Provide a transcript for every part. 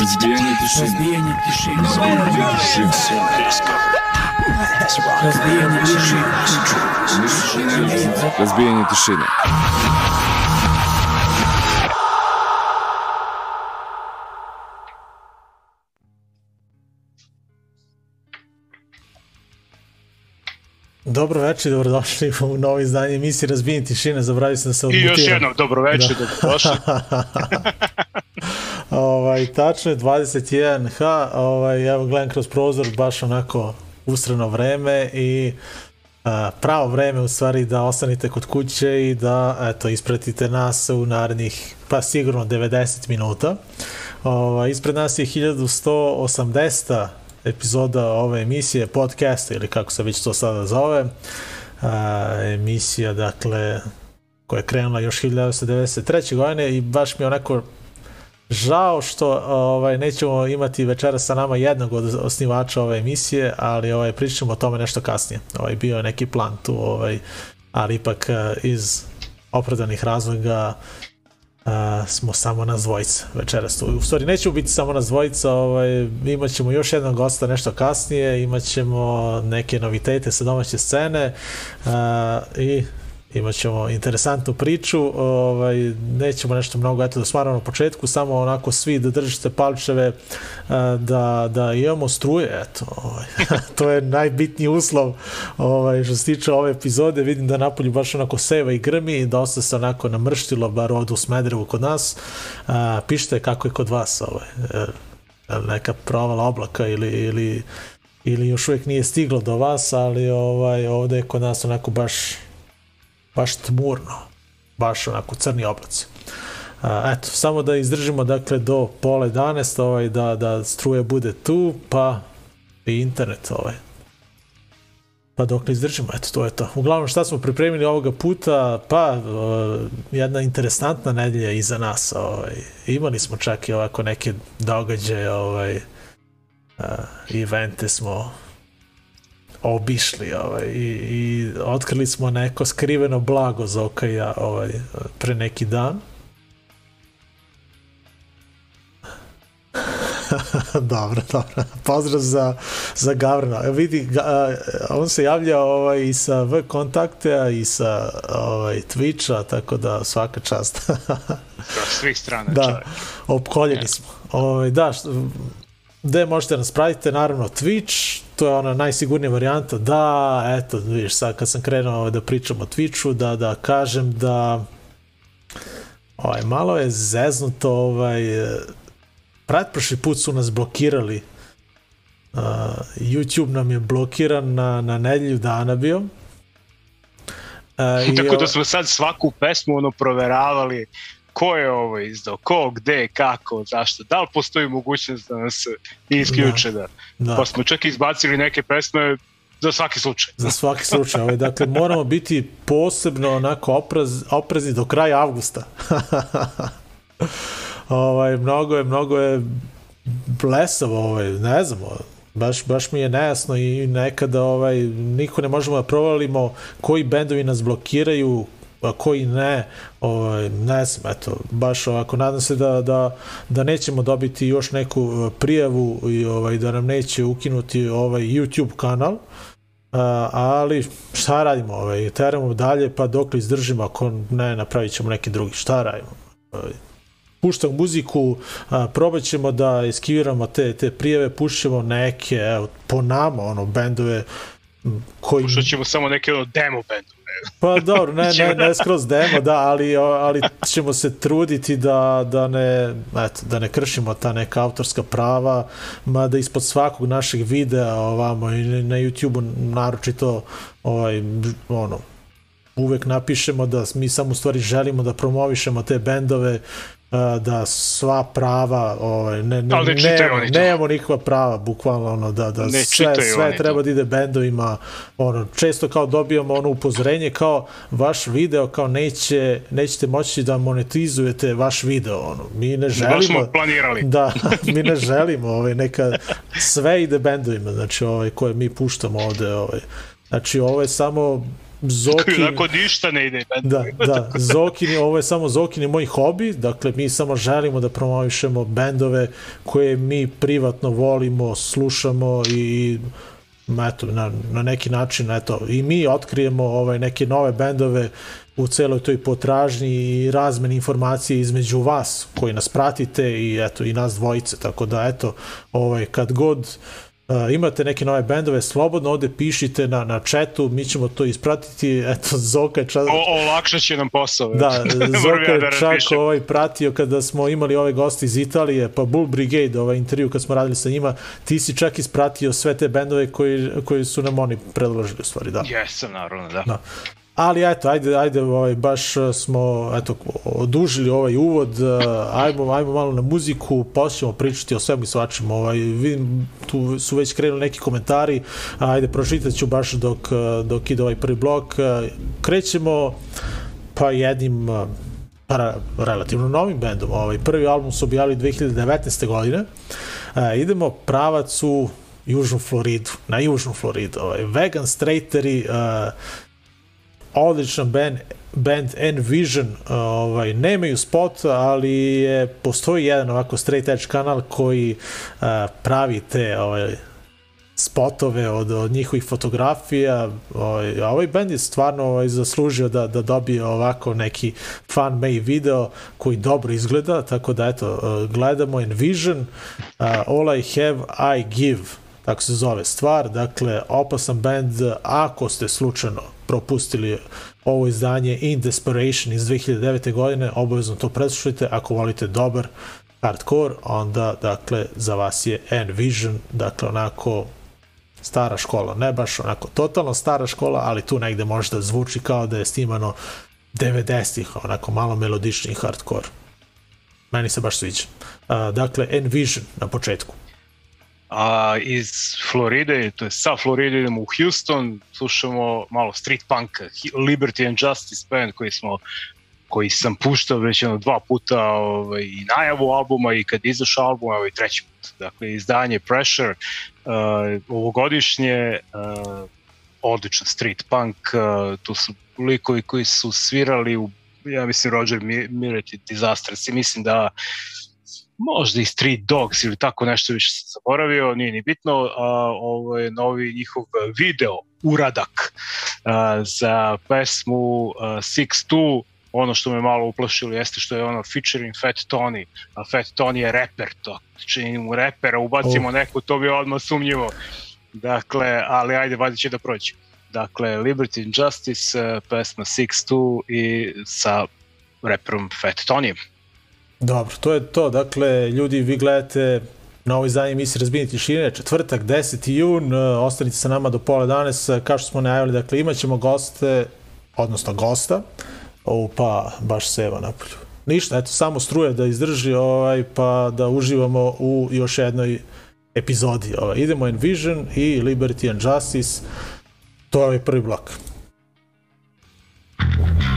Разбиение души. Разбиение души. Разбиение души. Разбиение души. Добро вече, добродошли в ново издание мисии Разбини тишина, забрави се да се отмутира. И još jednom, dobro večer, da. dobrodošli. Ovaj, tačno je 21H, ovaj, evo gledam kroz prozor, baš onako usreno vreme i pravo vreme u stvari da ostanete kod kuće i da eto, ispratite nas u narednih, pa sigurno 90 minuta. Ovaj, ispred nas je 1180 epizoda ove emisije, podcasta ili kako se već to sada zove. A, emisija, dakle, koja je krenula još 1993. godine i baš mi onako žao što ovaj nećemo imati večeras sa nama jednog od osnivača ove emisije, ali ovaj pričamo o tome nešto kasnije. Ovaj bio je neki plan tu, ovaj ali ipak eh, iz opravdanih razloga uh, smo samo nas dvojica večeras tu. U stvari nećemo biti samo nas dvojica, ovaj, imat ćemo još jednog gosta nešto kasnije, imat ćemo neke novitete sa domaće scene uh, i imat ćemo interesantnu priču, ovaj, nećemo nešto mnogo eto da smaramo na početku, samo onako svi da držite palčeve da, da imamo struje, eto, ovaj. to je najbitniji uslov ovaj, što se tiče ove epizode, vidim da napolju baš onako seva i grmi, dosta se onako namrštilo, bar ovdje u Smederevu kod nas, a, pišite kako je kod vas, ovaj, neka provala oblaka ili, ili ili još uvijek nije stiglo do vas, ali ovaj ovde je kod nas onako baš baš tmurno, baš onako crni oblaci. Eto, samo da izdržimo dakle do pola 11, ovaj, da, da struje bude tu, pa i internet ovaj. Pa dok ne izdržimo, eto, to je to. Uglavnom, šta smo pripremili ovoga puta? Pa, jedna interesantna nedelja iza nas. Ovaj. Imali smo čak i ovako neke događaje, ovaj, evente smo obišli ovaj, i, i otkrili smo neko skriveno blago Zokaja ovaj, pre neki dan. dobro, dobro. Pozdrav za, za Gavrana. Evo vidi, ga, on se javlja ovaj, i sa V kontakte i sa ovaj, Twitcha, tako da svaka čast. Sa svih strana. Da, čovjek. opkoljeni smo. Ovaj, da, što, gde možete nas pratiti, naravno Twitch, to je ona najsigurnija varijanta, da, eto, vidiš, sad kad sam krenuo da pričam o Twitchu, da, da kažem da ovaj, malo je zeznuto, ovaj, pretprošli put su nas blokirali, uh, YouTube nam je blokiran na, na nedelju dana bio, uh, Tako da smo sad svaku pesmu ono proveravali ko je ovo izdao, ko, gde, kako, zašto, da li postoji mogućnost da nas isključe, da. da. Pa smo čak izbacili neke pesme za svaki slučaj. Za svaki slučaj, ovaj, dakle moramo biti posebno onako opraz, oprezni do kraja avgusta. ovaj, mnogo je, mnogo je blesavo, ovaj, ne znam, baš, baš mi je nejasno i nekada ovaj, niko ne možemo da provalimo koji bendovi nas blokiraju, a koji ne, ovaj, ne znam, eto, baš ovako, nadam se da, da, da nećemo dobiti još neku prijavu i ovaj, da nam neće ukinuti ovaj YouTube kanal, a, ali šta radimo, ovaj, teramo dalje, pa dok li izdržimo, ako ne, napravit ćemo neki drugi, šta radimo? Ovaj, puštam muziku, a, probat ćemo da eskiviramo te, te prijeve, pušćemo neke, evo, po nama, ono, bendove koji... Puštat ćemo samo neke ono demo bendu. Pa dobro, ne, ne, ne skroz demo, da, ali, ali ćemo se truditi da, da, ne, eto, da ne kršimo ta neka autorska prava, mada ispod svakog našeg videa ovamo i na YouTube-u naročito ovaj, ono, uvek napišemo da mi samo u stvari želimo da promovišemo te bendove da sva prava ovaj ne ne ne, ne nemamo nikakva prava bukvalno ono da da ne sve sve treba da ide bendovima ono često kao dobijamo ono upozorenje kao vaš video kao neće nećete moći da monetizujete vaš video ono. Mi ne želimo smo planirali. Da mi ne želimo ovaj neka sve ide bendovima znači ovaj koje mi puštamo ovde ovaj. Znači ovo je samo Zoki... Onako ništa ne ide. Da, da, Zokini, ovo je samo Zokini moj hobi, dakle mi samo želimo da promovišemo bendove koje mi privatno volimo, slušamo i eto, na, na neki način eto, i mi otkrijemo ovaj, neke nove bendove u celoj toj potražnji i razmeni informacije između vas koji nas pratite i eto i nas dvojice tako da eto ovaj kad god uh, imate neke nove bendove, slobodno ovde pišite na, na četu, mi ćemo to ispratiti, eto, Zoka je čak... O, olakšat će nam posao. Da, Zoka je da čak ovaj pratio kada smo imali ove goste iz Italije, pa Bull Brigade, ovaj intervju kad smo radili sa njima, ti si čak ispratio sve te bendove koji, koji su nam oni predložili u stvari, da. Jesam, naravno, da. da ali eto, ajde, ajde, ovaj, baš smo, eto, odužili ovaj uvod, eh, ajmo, ajmo malo na muziku, posle ćemo pričati o svemu i svačemu, ovaj, vidim, tu su već krenuli neki komentari, ajde, pročitat ću baš dok, eh, dok ide ovaj prvi blok, krećemo pa jednim para, relativno novim bendom, ovaj, prvi album su objavili 2019. godine, idemo pravac u Južnu Floridu, na Južnu Floridu, ovaj, Vegan Straighteri, uh, odličan band, band Envision, ovaj, nemaju spot, ali je, postoji jedan ovako straight edge kanal koji uh, pravi te ovaj, spotove od, od njihovih fotografija. Ovaj, ovaj band je stvarno ovaj, zaslužio da, da dobije ovako neki fan made video koji dobro izgleda, tako da eto, uh, gledamo Envision, uh, All I Have I Give, tako se zove stvar, dakle opasan band ako ste slučajno propustili ovo izdanje In Desperation iz 2009. godine, obavezno to preslušajte ako volite dobar hardcore, onda dakle za vas je Envision, dakle onako stara škola, ne baš onako totalno stara škola, ali tu negde možda zvuči kao da je snimano 90-ih, onako malo melodični hardcore. Meni se baš sviđa. Uh, dakle, Envision na početku a iz Floride, to je sa Floride idemo u Houston, slušamo malo street punk, Liberty and Justice band koji smo koji sam puštao već jedno dva puta ovaj, i najavu albuma i kad izašao album, ovaj treći put. Dakle, izdanje Pressure, uh, ovogodišnje, uh, odličan street punk, uh, tu su likovi koji su svirali u, ja mislim, Roger Miret i Disasters i mislim da možda i Street Dogs ili tako nešto više sam zaboravio, nije ni bitno, a, ovo je novi njihov video, uradak a, za pesmu a, Six Two, ono što me malo uplašilo jeste što je ono featuring Fat Tony, a Fat Tony je reper, to čini mu repera, ubacimo oh. neku, to bi odmah sumnjivo. Dakle, ali ajde, valjda će da prođe. Dakle, Liberty and Justice, pesma Six Two i sa reperom Fat Tonyem. Dobro, to je to. Dakle, ljudi, vi gledate na ovoj zadnji emisiji Razbini tišine, četvrtak, 10. jun, e, ostanite sa nama do pola danas, e, kao što smo najavili, dakle, imat ćemo goste, odnosno gosta, o, pa baš se evo napolju. Ništa, eto, samo struje da izdrži, ovaj, pa da uživamo u još jednoj epizodi. Ovaj. Idemo Envision i Liberty and Justice, to je prvi blok. Together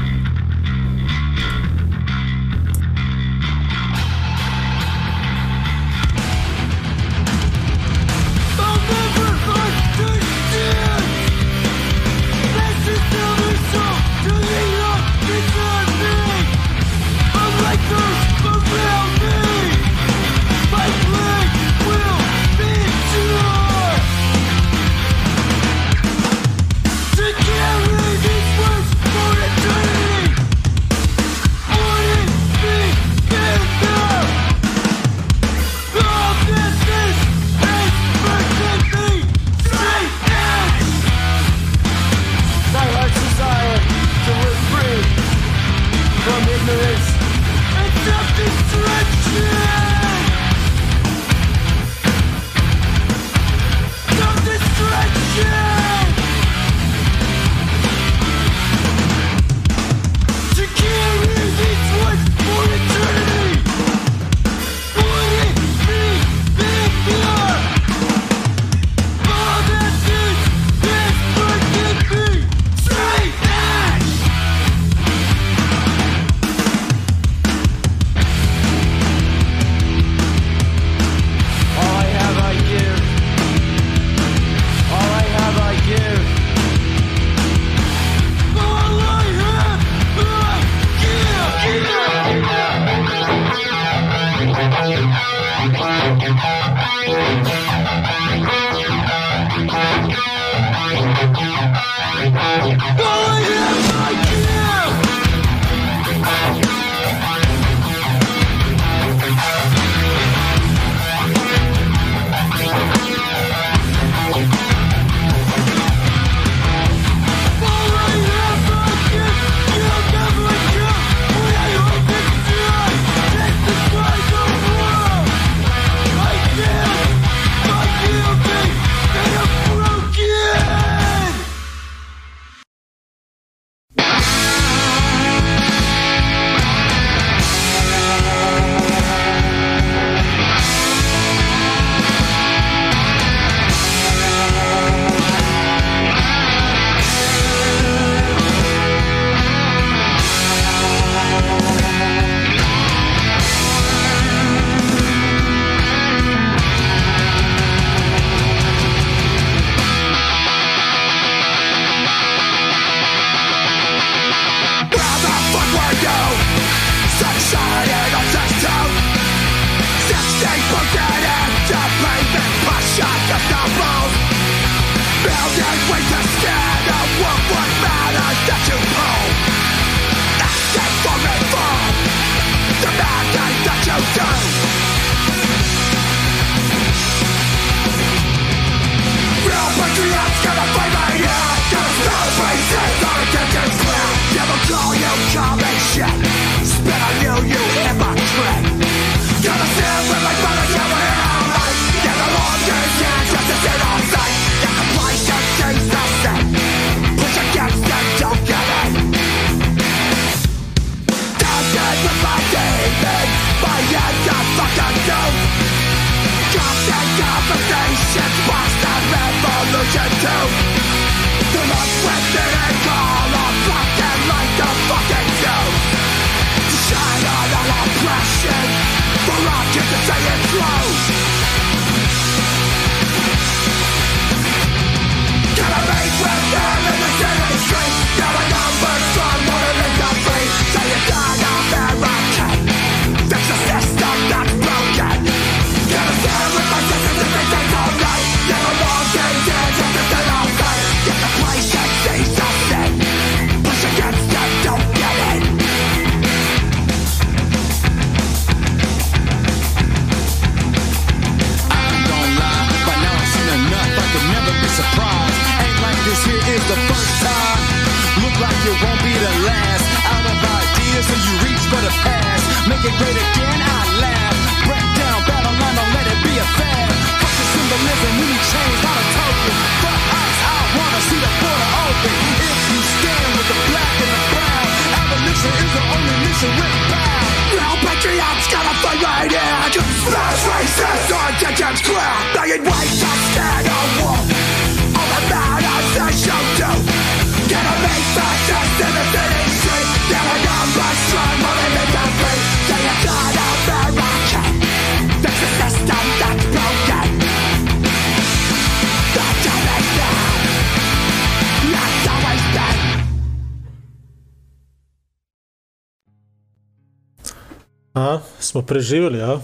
smo preživjeli, a?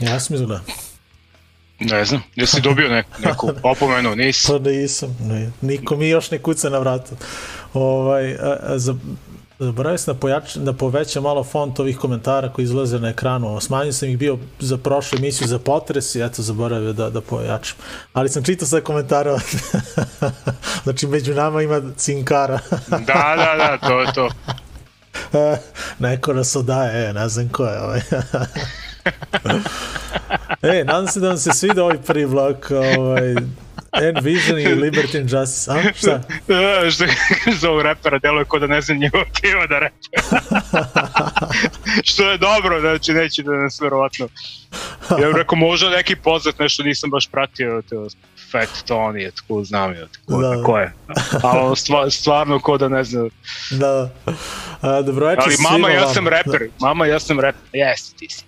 Ja sam izgleda. Ne znam, jesi dobio neku, neku opomenu, nisi? Pa nisam, ne. niko mi još ne kuca na vratu. Ovaj, a, a, za, Zaboravio sam da, pojač, da povećam malo font ovih komentara koji izlaze na ekranu. Smanjio sam ih bio za prošlu emisiju za potres i eto zaboravio da, da pojačam. Ali sam čitao sve komentare. znači među nama ima cinkara. da, da, da, to je to. Neko nas odaje, e, ne znam ko je ovaj. e, nadam se da vam se svida ovaj prvi blok, ovaj, Envision i Liberty and Justice, a? Šta? Što za ovog repera deluje kod da ne znam njegov kiva da repe. Što je dobro, znači neće da nas verovatno. Ja bih rekao možda neki poznat nešto nisam baš pratio, to Fat Tony je tako znam je, tako, da. ko je. Ali on stvar, stvarno ko da ne znam. Da. A, dobro večer Ali mama, ja sam reper. Da. Mama, ja sam reper. Jesi, ti si.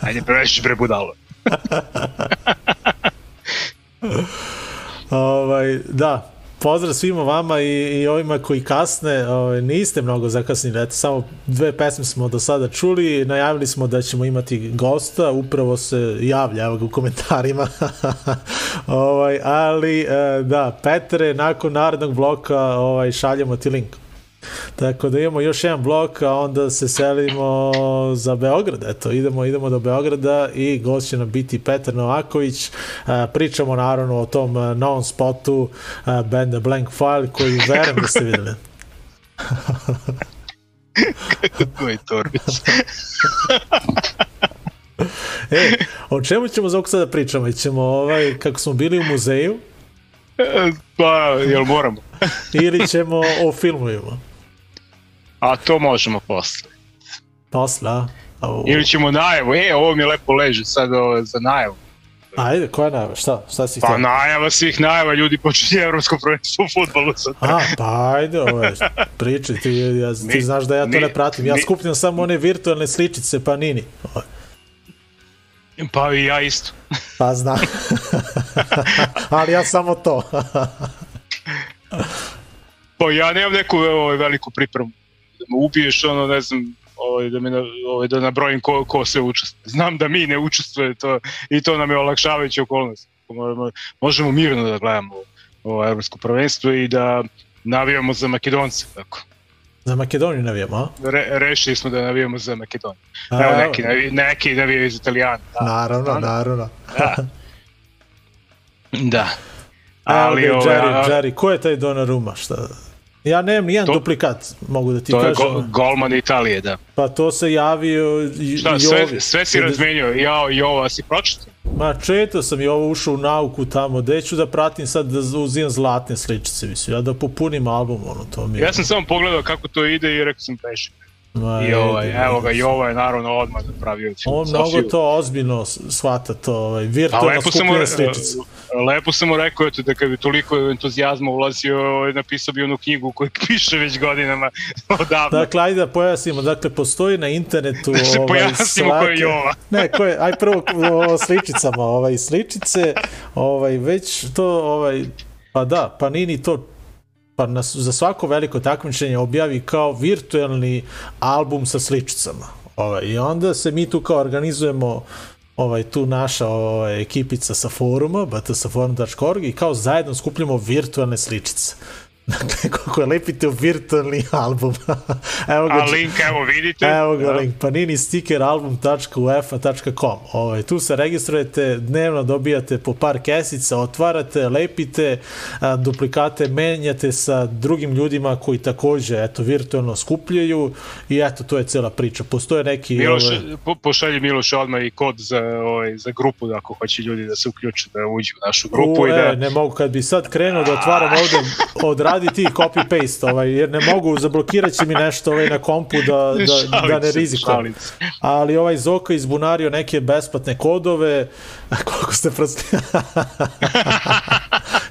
Ajde, prevešiš bre budalo. ovaj, da, pozdrav svima vama i, i ovima koji kasne, ovaj, niste mnogo zakasnili, eto, samo dve pesme smo do sada čuli, najavili smo da ćemo imati gosta, upravo se javlja evo ga u komentarima, ovaj, ali e, da, Petre, nakon narednog bloka ovaj, šaljemo ti link. Tako da imamo još jedan blok, a onda se selimo za Beograd. Eto, idemo, idemo do Beograda i gost će nam biti Petar Novaković. Pričamo naravno o tom novom spotu benda Blank File koji verujem da ste videli. Kako je Torbić? e, o čemu ćemo za sada pričamo? Ćemo ovaj, kako smo bili u muzeju? Pa, jel moramo? Ili ćemo o filmovima? A to možemo posle. Posle, a? O... Ili ćemo najavu, e, ovo mi lepo leže sad ovo, za najavu. Ajde, koja najava? Šta? Šta si Pa htio? najava svih najava, ljudi počinje evropsko prvenstvo u futbolu sad. A, pa ajde, ovo je, priči, ti, ja, ti znaš da ja to ni, ne pratim. Ja ni, skupljam samo one virtualne sličice Panini. Pa i ja isto. Pa znam. Ali ja samo to. pa ja nemam neku ovaj, veliku pripremu da me ubiješ, ono, ne znam, ovaj, da, na, ovaj, da nabrojim ko, ko se učestvuje. Znam da mi ne učestvuje to, i to nam je olakšavajuća okolnost. Možemo mirno da gledamo ovo evropsko prvenstvo i da navijamo za Makedonce. Tako. Za Makedoniju navijamo, a? Re, rešili smo da navijamo za Makedoniju. A, Evo neki, navi, neki navijaju iz Italijana. Da. Naravno, naravno. Da. da. Ali, Evo, Jerry, Jerry, ko je taj Donnarumma? Šta? Ja nemam nijedan to, duplikat, mogu da ti to kažem. To je go, golman Italije, da. Pa to se javio i, Šta, i sve, sve si razmenio, ja i ovo, si pročitao? Ma četo sam i ovo ušao u nauku tamo, gde ću da pratim sad da uzimam zlatne sličice, mislim, ja da popunim album, ono, to mi je. Ja sam samo pogledao kako to ide i rekao sam pešik. Ma, I ovaj, evo ga, i ovo je naravno odmah napravio On mnogo to ozbiljno shvata to, ovaj, virtualno skupljene sličice. Lepo sam mu rekao eto, da kad bi toliko entuzijazma ulazio, ovaj, napisao bi onu knjigu koju piše već godinama odavno. Dakle, ajde da pojasnimo, dakle, postoji na internetu da se ovaj, pojasnimo ko je Jova. ne, ko je, aj prvo o sličicama, ovaj, sličice, ovaj, već to, ovaj, pa da, pa nini to pa nas, za svako veliko takmičenje objavi kao virtualni album sa sličicama. Ovaj, I onda se mi tu kao organizujemo ovaj, tu naša ovaj, ekipica sa foruma, btsaforum.org i kao zajedno skupljamo virtualne sličice. Dakle, kako lepite u virtualni album. evo ga, A link, evo vidite. Evo ga ja. link, panini sticker album.uefa.com. Ovaj, tu se registrujete, dnevno dobijate po par kesica, otvarate, lepite, a, duplikate menjate sa drugim ljudima koji takođe eto, virtualno skupljaju i eto, to je cela priča. Postoje neki... Miloš, ove... po, pošalji Miloš odmah i kod za, ovaj, za grupu, da ako hoće ljudi da se uključe, da uđu u našu grupu. U, i da... E, ne mogu, kad bi sad krenuo da otvaram ovde od radi ti copy paste, ovaj, jer ne mogu, zablokirat će mi nešto ovaj, na kompu da, da, da ne rizikujem. Ali ovaj Zoka izbunario neke besplatne kodove, koliko ste prosti...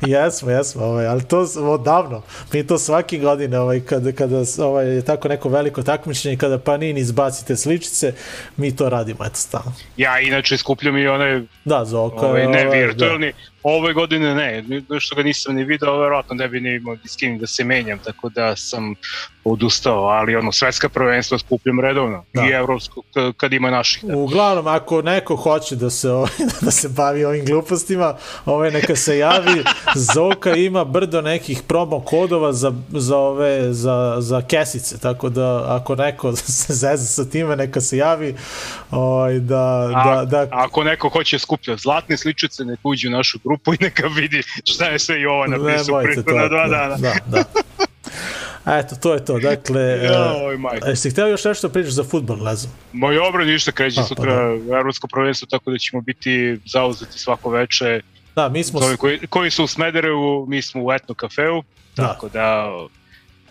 jesmo, jesmo, ovaj, ali to odavno. Mi to svake godine, ovaj, kada, kada ovaj, je tako neko veliko takmičenje, kada Panini izbacite sličice, mi to radimo, eto, stalno. Ja inače skupljam i one da, Zoka, ovaj, ne ovaj, virtualni, da Ove godine ne, što ga nisam ni video, verovatno ne bi ni imao s kim da se menjam, tako da sam odustao, ali ono, svetska prvenstva skupljam redovno da. i evropsko kad ima naših. Da. Uglavnom, ako neko hoće da se, ovaj, da se bavi ovim glupostima, ovaj, neka se javi, Zoka ima brdo nekih promo kodova za, za, ove, za, za kesice, tako da ako neko se zeza sa time, neka se javi ovaj, da, A, da, da... Ako neko hoće skupljati zlatne sličice, neka uđe u našu grupu i neka vidi šta je sve Jovan napisao na dva dana. Da, da. Eto, to je to. Dakle, Joj, uh, jesi htio još nešto pričaš za futbol, znam? Moj obrad ništa kreće A, sutra pa da. evropsko prvenstvo, tako da ćemo biti zauzeti svako veče. Da, mi smo... Zove, koji, koji su u Smederevu, mi smo u Etno kafeu, da. tako da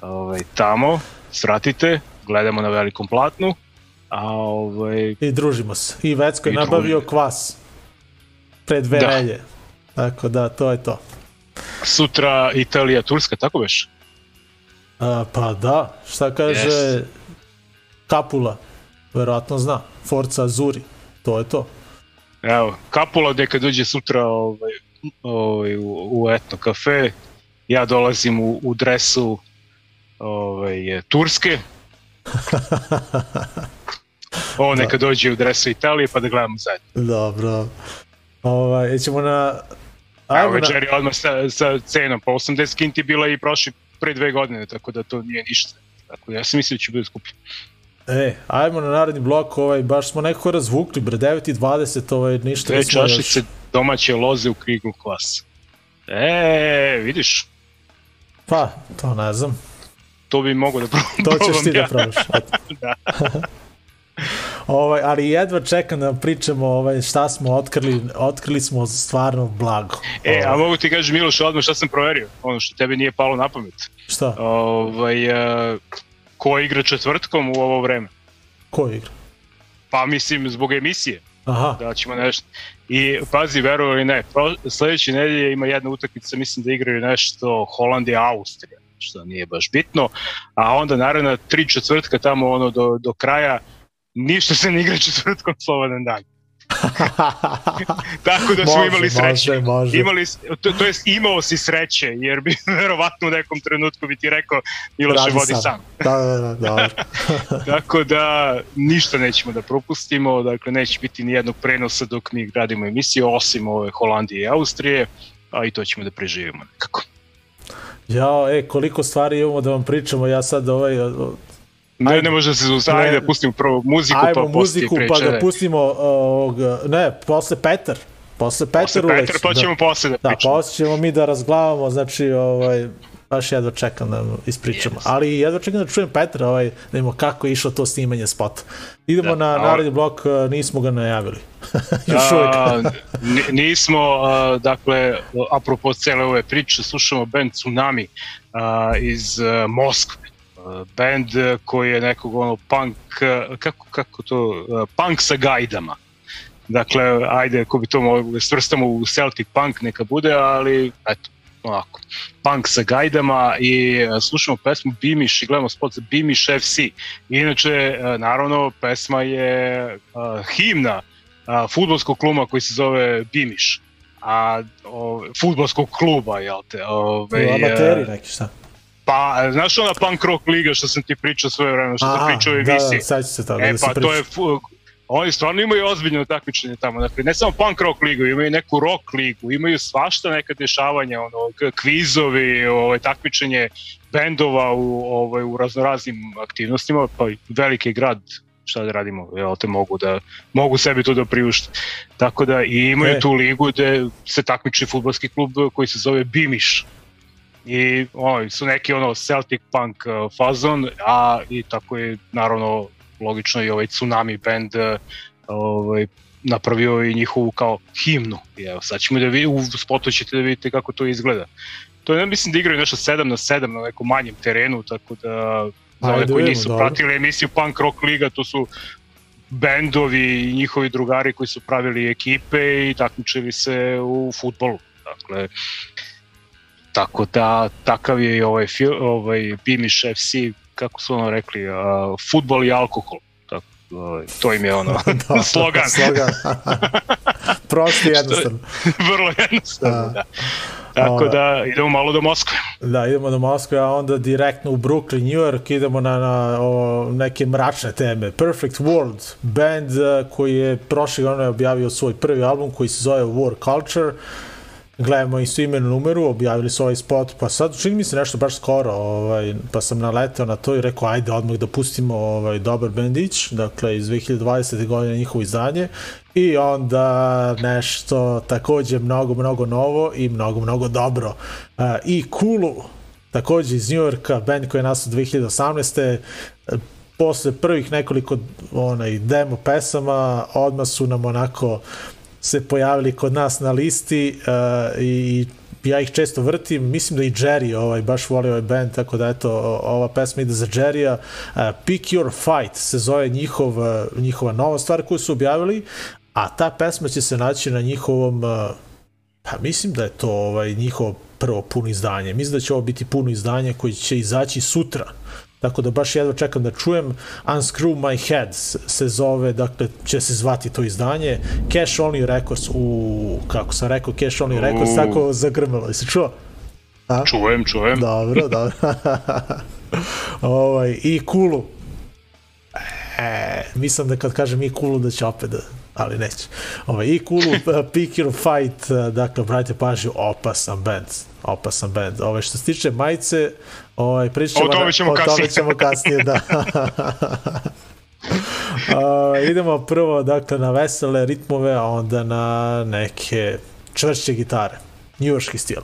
ovaj, tamo svratite, gledamo na velikom platnu. A, ovaj... I družimo se. I Vecko je nabavio kvas pred Verelje. Da. Tako da, to je to. Sutra Italija, Turska, tako već? A, pa da, šta kaže yes. Kapula, verovatno zna, Forza Azuri, to je to. Evo, Kapula gde kad dođe sutra ovaj, ovaj, u, u etno kafe, ja dolazim u, u dresu ovaj, Turske. Ovo neka da. dođe u dresu Italije pa da gledamo zajedno. Dobro. Ovaj, ćemo na... Ajmo Evo večeri na... odmah sa, sa cenom, po 80 kinti bila i prošli pre dve godine, tako da to nije ništa. Tako da ja sam mislio da će biti skuplje. E, ajmo na naredni blok, ovaj, baš smo nekako razvukli, bre, 9 i 20, ovaj, ništa Dve čašice još... domaće loze u krigu klas. E, vidiš? Pa, to ne znam. To bi mogo da probam. To ćeš ti da probaš. da. ovaj, ali jedva čekam da pričamo ovaj, šta smo otkrili, otkrili smo stvarno blago. E, ovaj. a mogu ti kažeš Miloš odmah šta sam proverio, ono što tebi nije palo na pamet. Šta? Ovaj, uh, ko igra četvrtkom u ovo vreme? Ko igra? Pa mislim zbog emisije. Aha. Da ćemo nešto. I pazi, verujem ili ne, sledeće nedelje ima jedna utakmica, mislim da igraju nešto Holandija, Austrija, što nije baš bitno, a onda naravno tri četvrtka tamo ono do, do kraja, ništa se ne igra četvrtkom slobodan dan. Tako da smo može, imali sreće. Može, može. Imali, to, to jest imao si sreće, jer bi verovatno u nekom trenutku bi ti rekao Miloše vodi sam. sam. Da, da, da, da. Tako da ništa nećemo da propustimo, dakle neće biti ni jednog prenosa dok mi gradimo emisiju, osim ove Holandije i Austrije, a i to ćemo da preživimo nekako. Ja, e, koliko stvari imamo da vam pričamo, ja sad ovaj, Ne, ne može da se zaustaviti, ajde da pustimo prvo muziku, ajmo pa muziku, pa da pustimo, uh, ne, posle Petar. Posle Petar posle Petar, pa ćemo da, posle da pričamo. Da, posle ćemo mi da razglavamo, znači, ovaj, baš jedva čekam da ispričamo. Yes. Ali jedva čekam da čujem Petra, ovaj, da vidimo kako je išlo to snimanje spota. Idemo da, na naredni blok, uh, nismo ga najavili. Još uvijek. nismo, uh, dakle, apropo cele ove priče, slušamo band Tsunami uh, iz uh, Moskve band koji je nekog ono punk, kako, kako to, punk sa gajdama. Dakle, ajde, ako bi to mogli svrstamo u Celtic punk, neka bude, ali eto, ovako, punk sa gajdama i slušamo pesmu Bimiš i gledamo spot za Bimiš FC. Inače, naravno, pesma je uh, himna futbolskog kluma koji se zove Bimiš a o, futbolskog kluba, jel te? Ove, amateri neki šta? Pa, znaš ona punk rock liga što sam ti pričao svoje vreme, što sam pričao u emisiji? Da, da, se toga. E, da pa to je, oni stvarno imaju ozbiljno takmičenje tamo, dakle, ne samo punk rock ligu, imaju neku rock ligu, imaju svašta neka dešavanja, ono, kvizovi, ovaj, takmičenje bendova u, ovaj, u raznoraznim aktivnostima, pa veliki grad šta da radimo, jel te mogu da mogu sebi to da priušte. Tako da i imaju e. tu ligu gde se takmiči futbolski klub koji se zove Bimiš i ono, su neki ono Celtic punk uh, fazon, a i tako je naravno logično i ovaj Tsunami band uh, ovaj, napravio i njihovu kao himnu. I evo, sad ćemo da vi, u spotu ćete da vidite kako to izgleda. To je, mislim da igraju nešto 7 na 7 na nekom manjem terenu, tako da za one koji nisu dobro. pratili emisiju Punk Rock Liga, to su bendovi i njihovi drugari koji su pravili ekipe i takmičili se u futbolu. Dakle, Tako da, takav je i ovaj, ovaj Bimiš FC, kako su ono rekli, uh, futbol i alkohol. Tako, ovaj, to im je ono, da, slogan. slogan. Prosti jednostavno. Vrlo jednostavno, da. Tako da idemo malo do Moskve. Da, idemo do Moskve, a onda direktno u Brooklyn, New York, idemo na, na o, neke mračne teme. Perfect World, band uh, koji je prošle godine objavio svoj prvi album koji se zove War Culture. Uh, gledamo isto imenu numeru, objavili su ovaj spot, pa sad čini mi se nešto baš skoro, ovaj, pa sam naletao na to i rekao ajde odmah da pustimo ovaj, dobar bendić, dakle iz 2020. godine njihovo izdanje i onda nešto takođe mnogo, mnogo novo i mnogo, mnogo dobro. Uh, I Kulu, takođe iz Njujorka, band koji je nastao 2018 posle prvih nekoliko onaj demo pesama odmah su nam onako se pojavili kod nas na listi uh, i ja ih često vrtim, mislim da i Jerry ovaj, baš voli ovaj band, tako da eto, ova pesma ide za Jerry-a. Uh, Pick Your Fight se zove njihov, njihova nova stvar koju su objavili, a ta pesma će se naći na njihovom, uh, pa mislim da je to ovaj, njihovo prvo puno izdanje. Mislim da će ovo biti puno izdanje koji će izaći sutra Tako da baš jedva čekam da čujem. Unscrew My Head se zove, dakle će se zvati to izdanje. Cash Only Records, u kako sam rekao, Cash Only Records, tako zagrmelo. Jesi čuo? A? Čujem, čujem. Dobro, dobro. ovaj, I Kulu. E, mislim da kad kažem i Kulu da će opet da, ali neće. Ovaj, I Kulu, Pick Your Fight, dakle, brajte pažnju, opasan band. Opasan band. Ovaj, što se tiče majice, ovaj, pričat ćemo, o tome ćemo o kasnije. tome ćemo kasnije, da. Uh, idemo prvo dakle na vesele ritmove, a onda na neke čvršće gitare. Njujorski stil.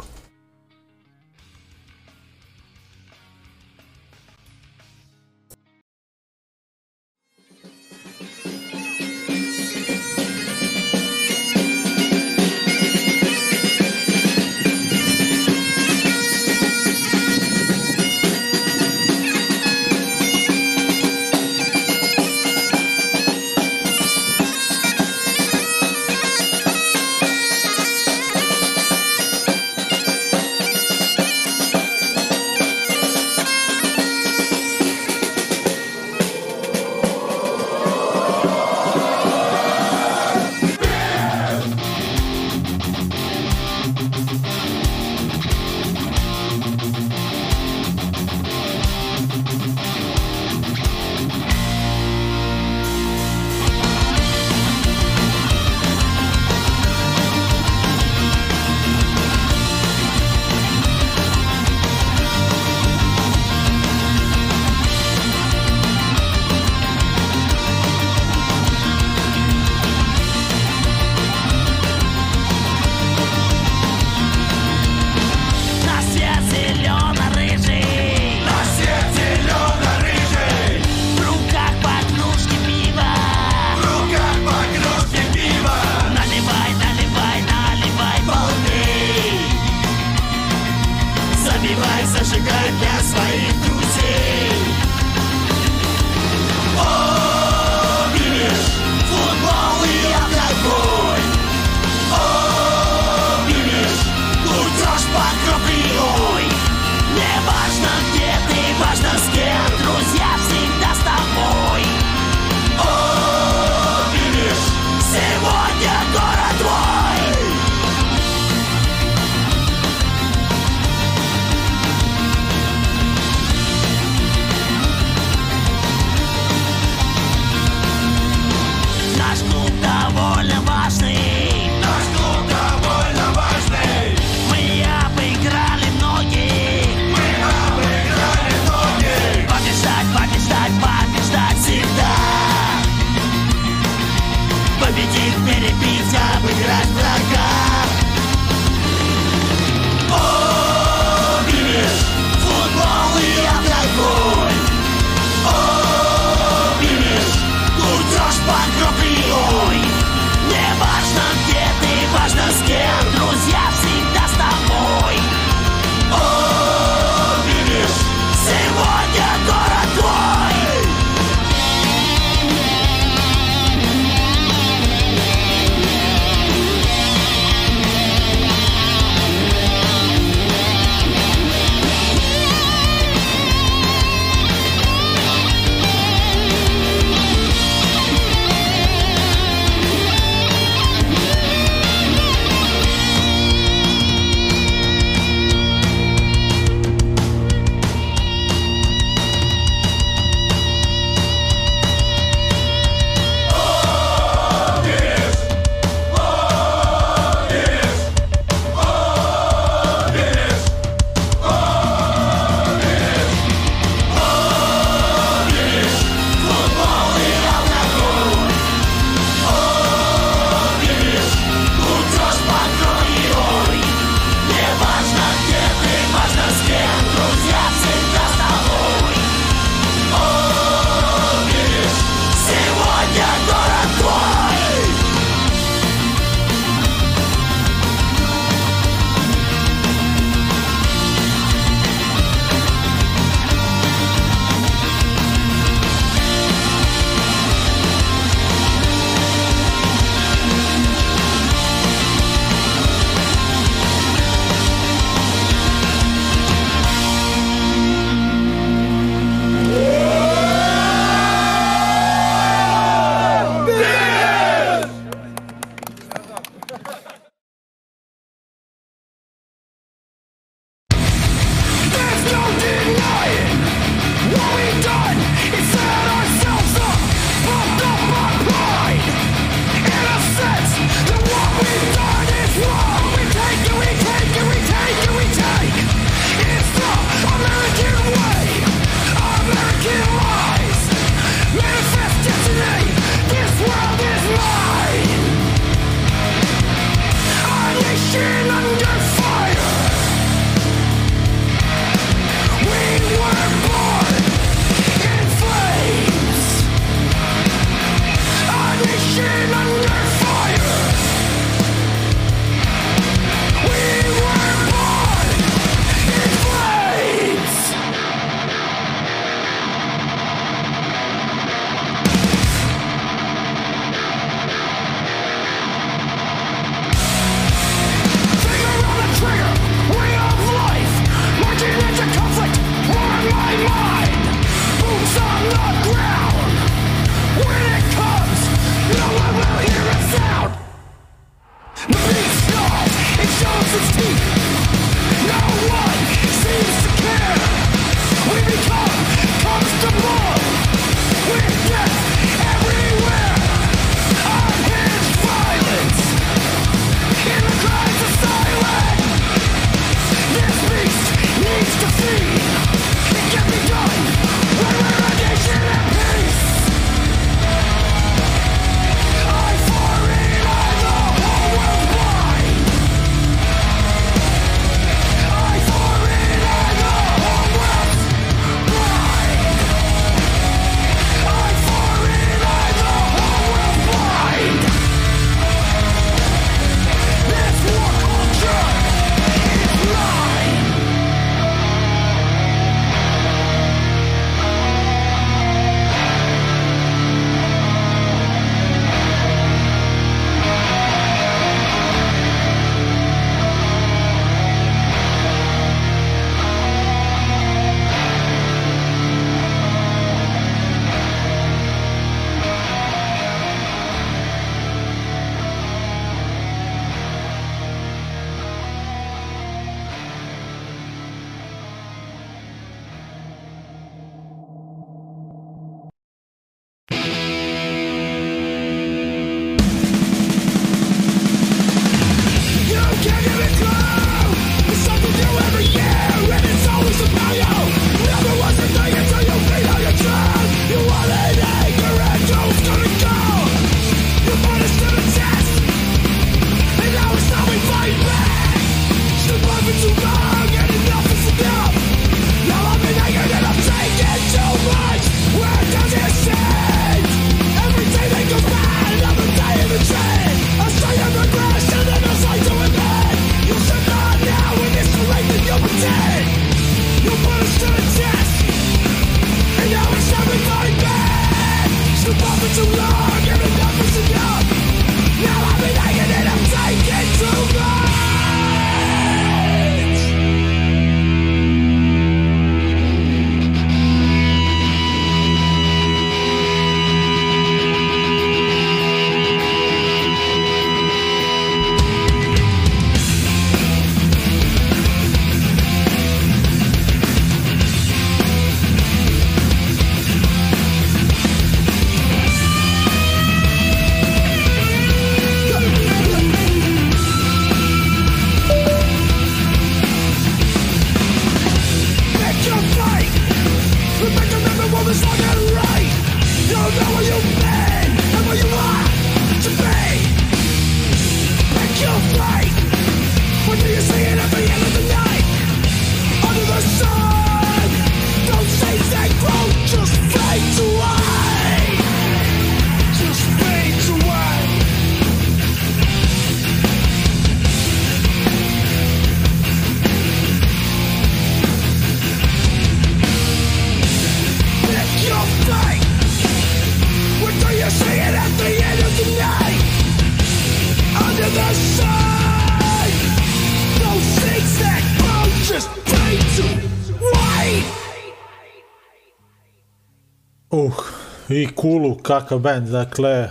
I Kulu, kakav band, dakle,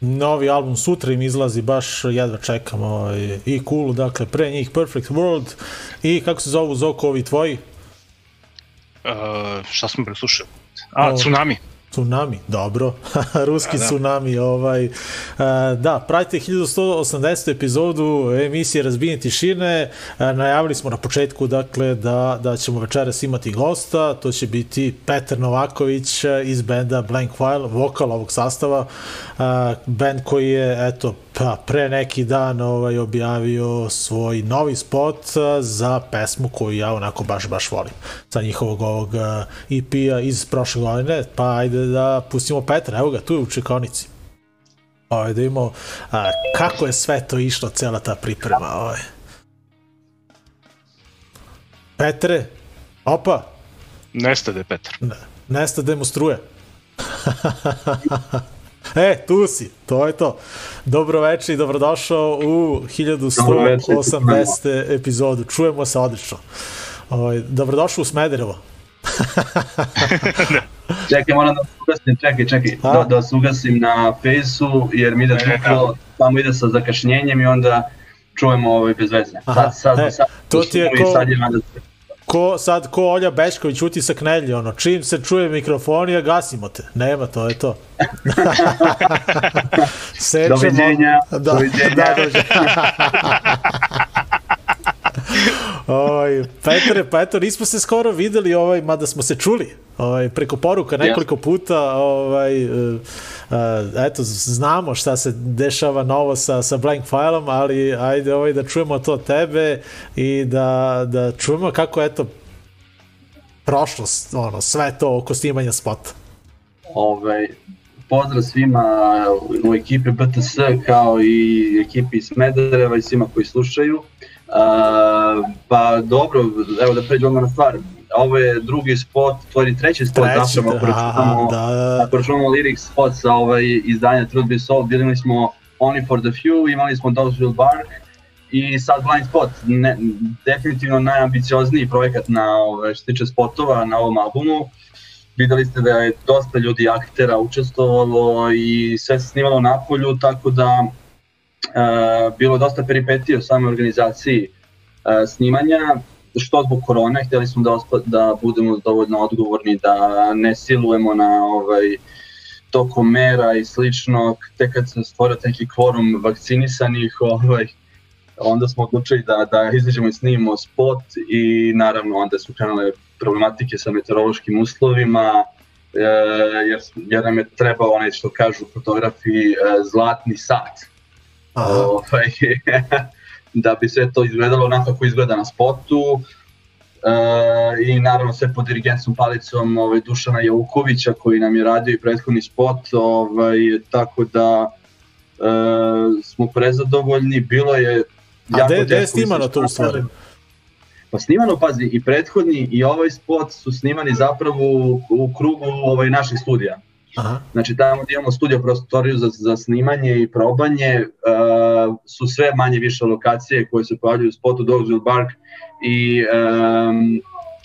novi album sutra im izlazi, baš jedva čekam ovaj, i Kulu, dakle, pre njih Perfect World i kako se zovu Zoko ovi tvoji? Uh, šta smo preslušali? A, o, Tsunami. Tsunami, dobro, ruski da, da. tsunami, ovaj, uh, da, pratite 1180. epizodu emisije Razbijenje tišine, uh, najavili smo na početku, dakle, da, da ćemo večeras imati gosta, to će biti Petar Novaković iz benda Blank File, vokal ovog sastava, band koji je, eto, pa pre neki dan ovaj objavio svoj novi spot za pesmu koju ja onako baš baš volim. Sa njihovog ovog EP-a iz prošle godine. Pa ajde da pustimo Petra evo ga tu je u čekonici ovaj, da imamo a, kako je sve to išlo cela ta priprema ovaj. Petre opa! Nestade Petar. Ne, nestade mu struje E, tu si, to je to. Dobro večer i dobrodošao u 1180. epizodu. Čujemo se odlično. Ovaj, dobrodošao u Smederevo. čekaj, moram da se ugasim, čekaj, čekaj, da, da se ugasim na fejsu, jer mi da truplo tamo ide sa zakašnjenjem i onda čujemo ovaj, bez veze. Aha, Sad, sad, e, sad, to ti je ko- sad je nada Ko, sad, ko Olja Bečković utisak nedlje, ono, čim se čuje mikrofon, ja gasimo te. Nema, to je to. Sečemo. Doviđenja, Da, doviđenja. Da, doviđenja. Oj, Petre, pa eto, nismo se skoro videli, ovaj, mada smo se čuli ovaj, preko poruka nekoliko puta, ovaj, uh, uh, eto, znamo šta se dešava novo sa, sa Blank Fileom, ali ajde ovaj, da čujemo to tebe i da, da čujemo kako, eto, prošlost, ono, sve to oko snimanja spota. Ovaj, pozdrav svima u ekipi BTS kao i ekipi iz Smedereva i svima koji slušaju. Uh, pa dobro, evo da pređemo na stvar. Ovo je drugi spot, tvoj treći spot, Treći, zapravo ako računamo, da, da. ako računamo lyrics spot sa ovaj izdanja Truth Be Sold, videli smo Only for the Few, imali smo Dogs Will Bark i sad Blind Spot, ne, definitivno najambiciozniji projekat na, ove, što se tiče spotova na ovom albumu. Videli ste da je dosta ljudi aktera učestvovalo i sve se snimalo na polju, tako da bilo dosta peripetija u samoj organizaciji snimanja, što zbog korone, htjeli smo da, ospa, da budemo dovoljno odgovorni, da ne silujemo na ovaj, tokom mera i slično, tek kad se stvorio neki kvorum vakcinisanih, ovaj, onda smo odlučili da, da izađemo i snimimo spot i naravno onda su krenule problematike sa meteorološkim uslovima, e, jer, jer nam je trebao onaj što kažu fotografi e, zlatni sat. Ovaj, da bi sve to izgledalo onako kako izgleda na spotu. E, I naravno sve pod dirigentskom palicom ovaj, Dušana Jaukovića koji nam je radio i prethodni spot, ovaj, tako da e, smo prezadovoljni, bilo je A jako gde, je snimano to u stvari? Pa snimano, pazi, i prethodni i ovaj spot su snimani zapravo u, u krugu ovaj, naših studija. Aha. Znači tamo gdje imamo studio prostoriju za, za snimanje i probanje uh, su sve manje više lokacije koje se pojavljuju u spotu Dogsville Bark i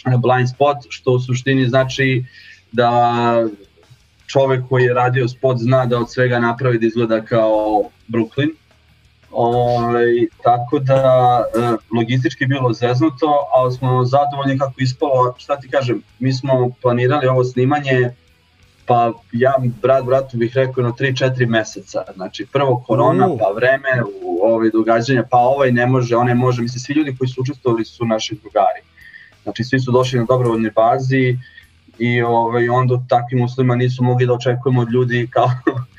um, Blind Spot, što u suštini znači da čovek koji je radio spot zna da od svega napravi da izgleda kao Brooklyn. Ovaj, tako da e, logistički bilo zeznuto, ali smo zadovoljni kako ispalo. Šta ti kažem, mi smo planirali ovo snimanje pa ja brat bratu bih rekao na 3-4 meseca. Znači prvo korona, pa vreme, u ove događanja, pa ovaj ne može, onaj može. Mislim, svi ljudi koji su učestvovali su naši drugari. Znači svi su došli na dobrovoljnoj bazi i ovaj, onda u takvim uslovima nisu mogli da očekujemo od ljudi kao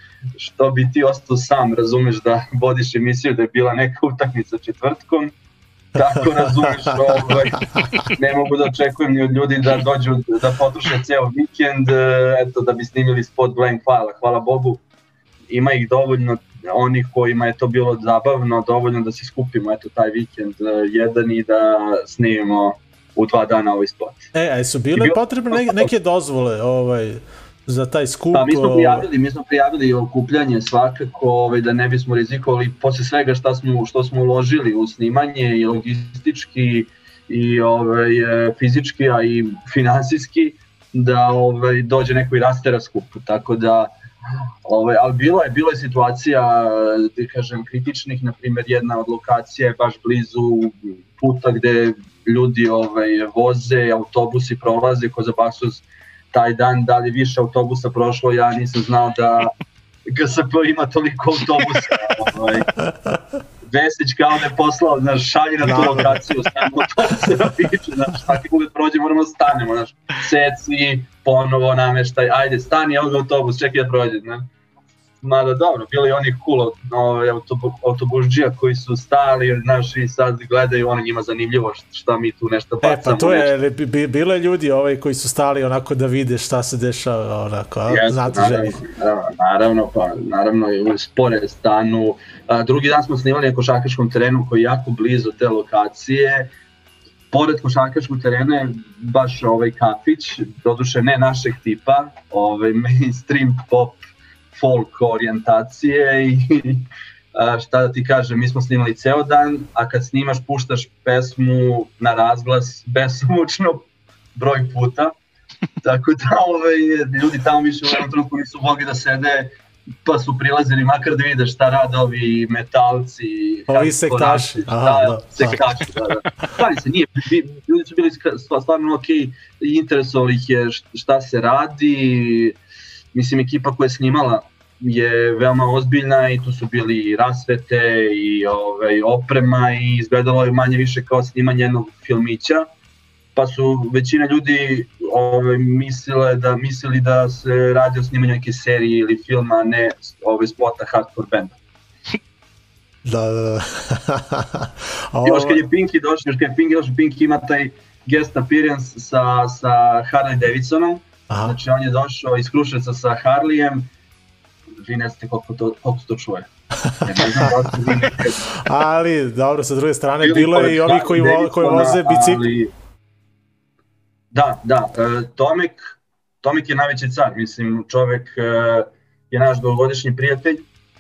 što bi ti ostao sam, razumeš da vodiš emisiju da je bila neka utakmica četvrtkom, tako razumeš, ovaj, ne mogu da očekujem ni od ljudi da dođu da potroše ceo vikend, e, eto da bi snimili spot blank file, hvala Bogu, ima ih dovoljno onih kojima je to bilo zabavno, dovoljno da se skupimo eto taj vikend e, jedan i da snimimo u dva dana ovaj spot. E, a su bile I bio- potrebne ne, neke dozvole ovaj, za taj skup? Pa mi smo prijavili, mi smo prijavili okupljanje svakako, ovaj, da ne bismo rizikovali posle svega šta smo, što smo uložili u snimanje i logistički i ovaj, e, fizički, a i finansijski, da ovaj, dođe neko i rastera skup. Tako da, ovaj, ali bilo je, bilo je situacija, da kažem, kritičnih, na primjer jedna od lokacija je baš blizu puta gde ljudi ovaj, voze, autobusi prolaze ko za Baksuz taj dan, da li više autobusa prošlo, ja nisam znao da GSP ima toliko autobusa. Ovaj. Vesić kao da je poslao, znaš, šalje na tu lokaciju, stanemo autobuse na piću, znaš, svaki put prođe moramo da stanemo, znaš, seci, ponovo nameštaj, ajde, stani, evo ga autobus, čekaj da prođe, znaš. Mada dobro, bili oni cool ovaj, autobu, autobužđija koji su stali, znaš, i sad gledaju, ono njima zanimljivo šta- mi tu nešto E, bacamo. pa to nešto. je, bi- bi, bilo je ljudi ovaj, koji su stali onako da vide šta se dešava, onako, a? Jeste, znate naravno, želje. naravno, naravno, pa naravno spore stanu. A, drugi dan smo snimali na košarkaškom terenu koji je jako blizu te lokacije. Pored košarkaškog terena je baš ovaj kafić, doduše ne našeg tipa, ovaj mainstream pop folk orijentacije i a, šta da ti kažem, mi smo snimali ceo dan, a kad snimaš puštaš pesmu na razglas besomučno broj puta, Tako da ovaj, ljudi tamo više u jednom trenutku nisu mogli da sede pa su prilazili makar da vide šta rade ovi metalci. Ovi sektaši. Aha, da, da, sektaši, da, da. Stvari se nije, ljudi su bili stvarno ok, interesovali ih je šta se radi, mislim ekipa koja je snimala je veoma ozbiljna i tu su bili i rasvete i ovaj, oprema i izgledalo je manje više kao snimanje jednog filmića pa su većina ljudi ovaj, mislile da, mislili da se radi o snimanju neke serije ili filma, a ne ovaj, spota hardcore benda. Da, da, da. Ovo... Još kad je Pinky došao, još kad je Pinky došao, Pinky ima taj guest appearance sa, sa Harley Davidsonom, Aha. znači on je došao iz Kruševca sa Harleyem, vi ne znate koliko to, koliko to čuje. ne znam da ali, dobro, sa druge strane, bilo je i ovi koji, vo, koji voze bicikli. Da, da, e, Tomek, Tomek je najveći car, mislim, čovek e, je naš dugogodišnji prijatelj,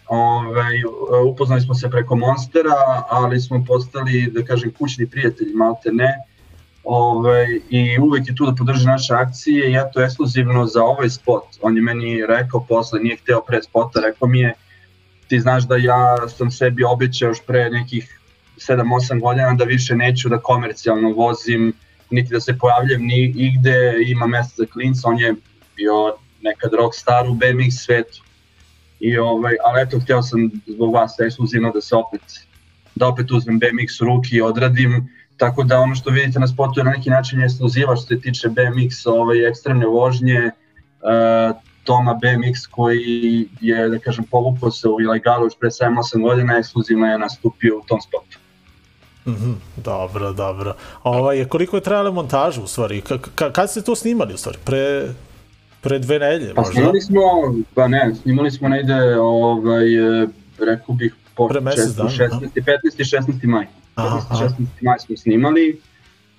Ove, ovaj, upoznali smo se preko Monstera, ali smo postali, da kažem, kućni prijatelji, malte ne. Ove, ovaj, I uvek je tu da podrži naše akcije i eto, ekskluzivno za ovaj spot. On je meni rekao posle, nije hteo pre spota, rekao mi je, ti znaš da ja sam sebi obećao još pre nekih 7-8 godina da više neću da komercijalno vozim niti da se pojavljam ni igde, ima mesta za klinca, on je bio nekad rockstar u BMX svetu. I ovaj, ali eto, htio sam zbog vas ekskluzivno da se opet, da opet uzmem BMX u ruki i odradim, tako da ono što vidite na spotu je na neki način ekskluziva što se tiče BMX ovaj, ekstremne vožnje, uh, Toma BMX koji je, da kažem, povukao se u ilegalu još pre 7-8 godina, ekskluzivno je nastupio u tom spotu. Mm -hmm, dobro, dobro. Ovaj, koliko je trajala montaža u stvari? Ka, kad ste to snimali u stvari? Pre, pre dve nedelje pa, možda? Snimali smo, pa ne, snimali smo negde, ovaj, e, rekao bih, po Pre mesec 16, 15. 16. maj. Aha, 15. 16. maj smo snimali,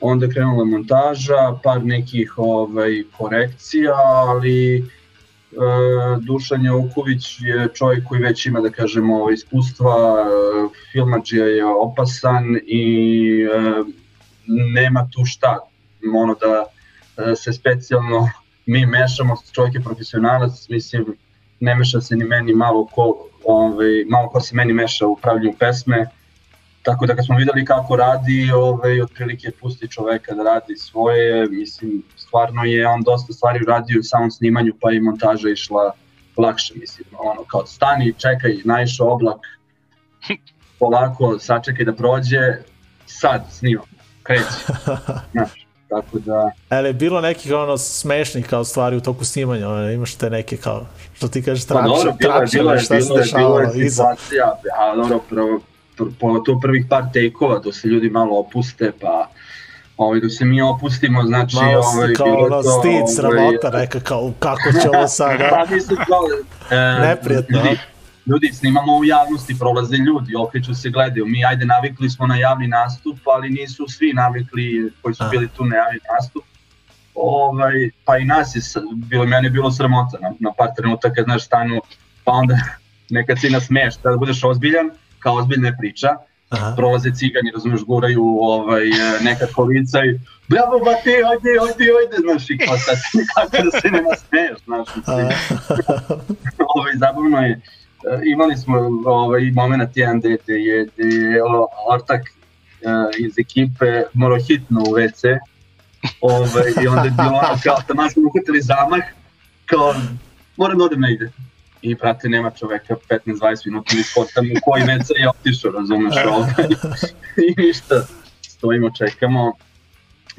onda krenula montaža, par nekih ovaj, korekcija, ali E, Dušan Joković je čovjek koji već ima, da kažemo, iskustva, e, filmađija je opasan i e, nema tu šta, ono da se specijalno mi mešamo, čovjek je profesionalac, mislim, ne meša se ni meni malo ko, ovaj, malo ko se meni meša u pravljenju pesme, Tako da kad smo videli kako radi, ovaj, otprilike pusti čoveka da radi svoje, mislim, stvarno je on dosta stvari uradio u samom snimanju, pa i montaža išla lakše, mislim, ono, kao stani, čekaj, naišao oblak, polako, sačekaj da prođe, sad snimam, kreće, znaš, tako da... Ali bilo nekih ono smešnih kao stvari u toku snimanja, ono, imaš te neke kao, što ti kažeš, trače, pa dobro, trače, bilo je, šta dešavalo iza. Bilo je situacija, a dobro, prvo, pogotovo prvih par tekova, da se ljudi malo opuste, pa ovaj, da se mi opustimo, znači... Malo ovaj, kao ono to, stid, ovaj, sramota, neka kao kako će ovo sad, da? pa mislim kao... E, Neprijetno, ljudi, ljudi snimamo u javnosti, prolaze ljudi, okreću se, gledaju. Mi ajde navikli smo na javni nastup, ali nisu svi navikli koji su bili tu na javni nastup. Ovaj, pa i nas je, bilo, meni je bilo sramota na, na par trenutaka, znaš, stanu, pa onda nekad si nasmeješ, da budeš ozbiljan, kao ozbiljna priča, Aha. prolaze cigani, razumeš, guraju ovaj, neka kolica i bravo, ba ti, ojde, ojde, ojde, znaš, i kao sad kako da se ne nasmeješ, znaš, ovaj, zabavno je, imali smo ovaj, moment jedan gde, gde je, gde je ortak uh, iz ekipe morao hitno u WC, ovaj, i onda je bilo ono kao, tamo smo uhvatili zamah, kao, moram da odem negde i prate nema čoveka 15-20 minuta ili spotam u koji WC je otišao, razumeš ovaj. I ništa, stojimo, čekamo.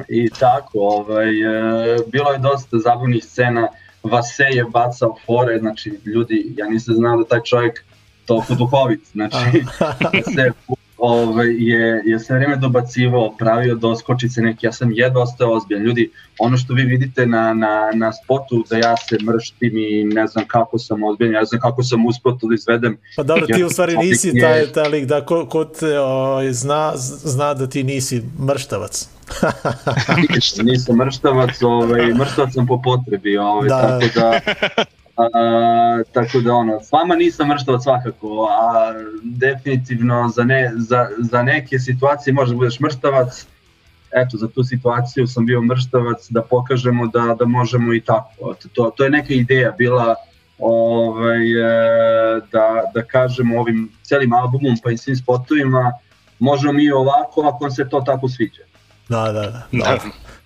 I tako, ovaj, e, bilo je dosta zabavnih scena, Vase je bacao fore, znači ljudi, ja nisam znao da taj čovjek toliko duhovit, znači se ovaj, je, je sve vreme dobacivao, pravio doskočice neke, ja sam jedva ostao ozbiljan. Ljudi, ono što vi vidite na, na, na spotu da ja se mrštim i ne znam kako sam ozbiljan, ja ne znam kako sam uspio to da izvedem. Pa dobro, ti u stvari nisi taj, taj lik da ko, ko te o, zna, zna da ti nisi mrštavac. nisam mrštavac, ovaj, mrštavac sam po potrebi, ovaj, da. tako da A, tako da ono, s vama nisam mrštavac svakako, a definitivno za, ne, za, za neke situacije možda budeš mrštavac, eto za tu situaciju sam bio mrštavac da pokažemo da, da možemo i tako. To, to je neka ideja bila ovaj, e, da, da kažemo ovim celim albumom pa i svim spotovima možemo mi ovako ako se to tako sviđa. Da, da, da. da.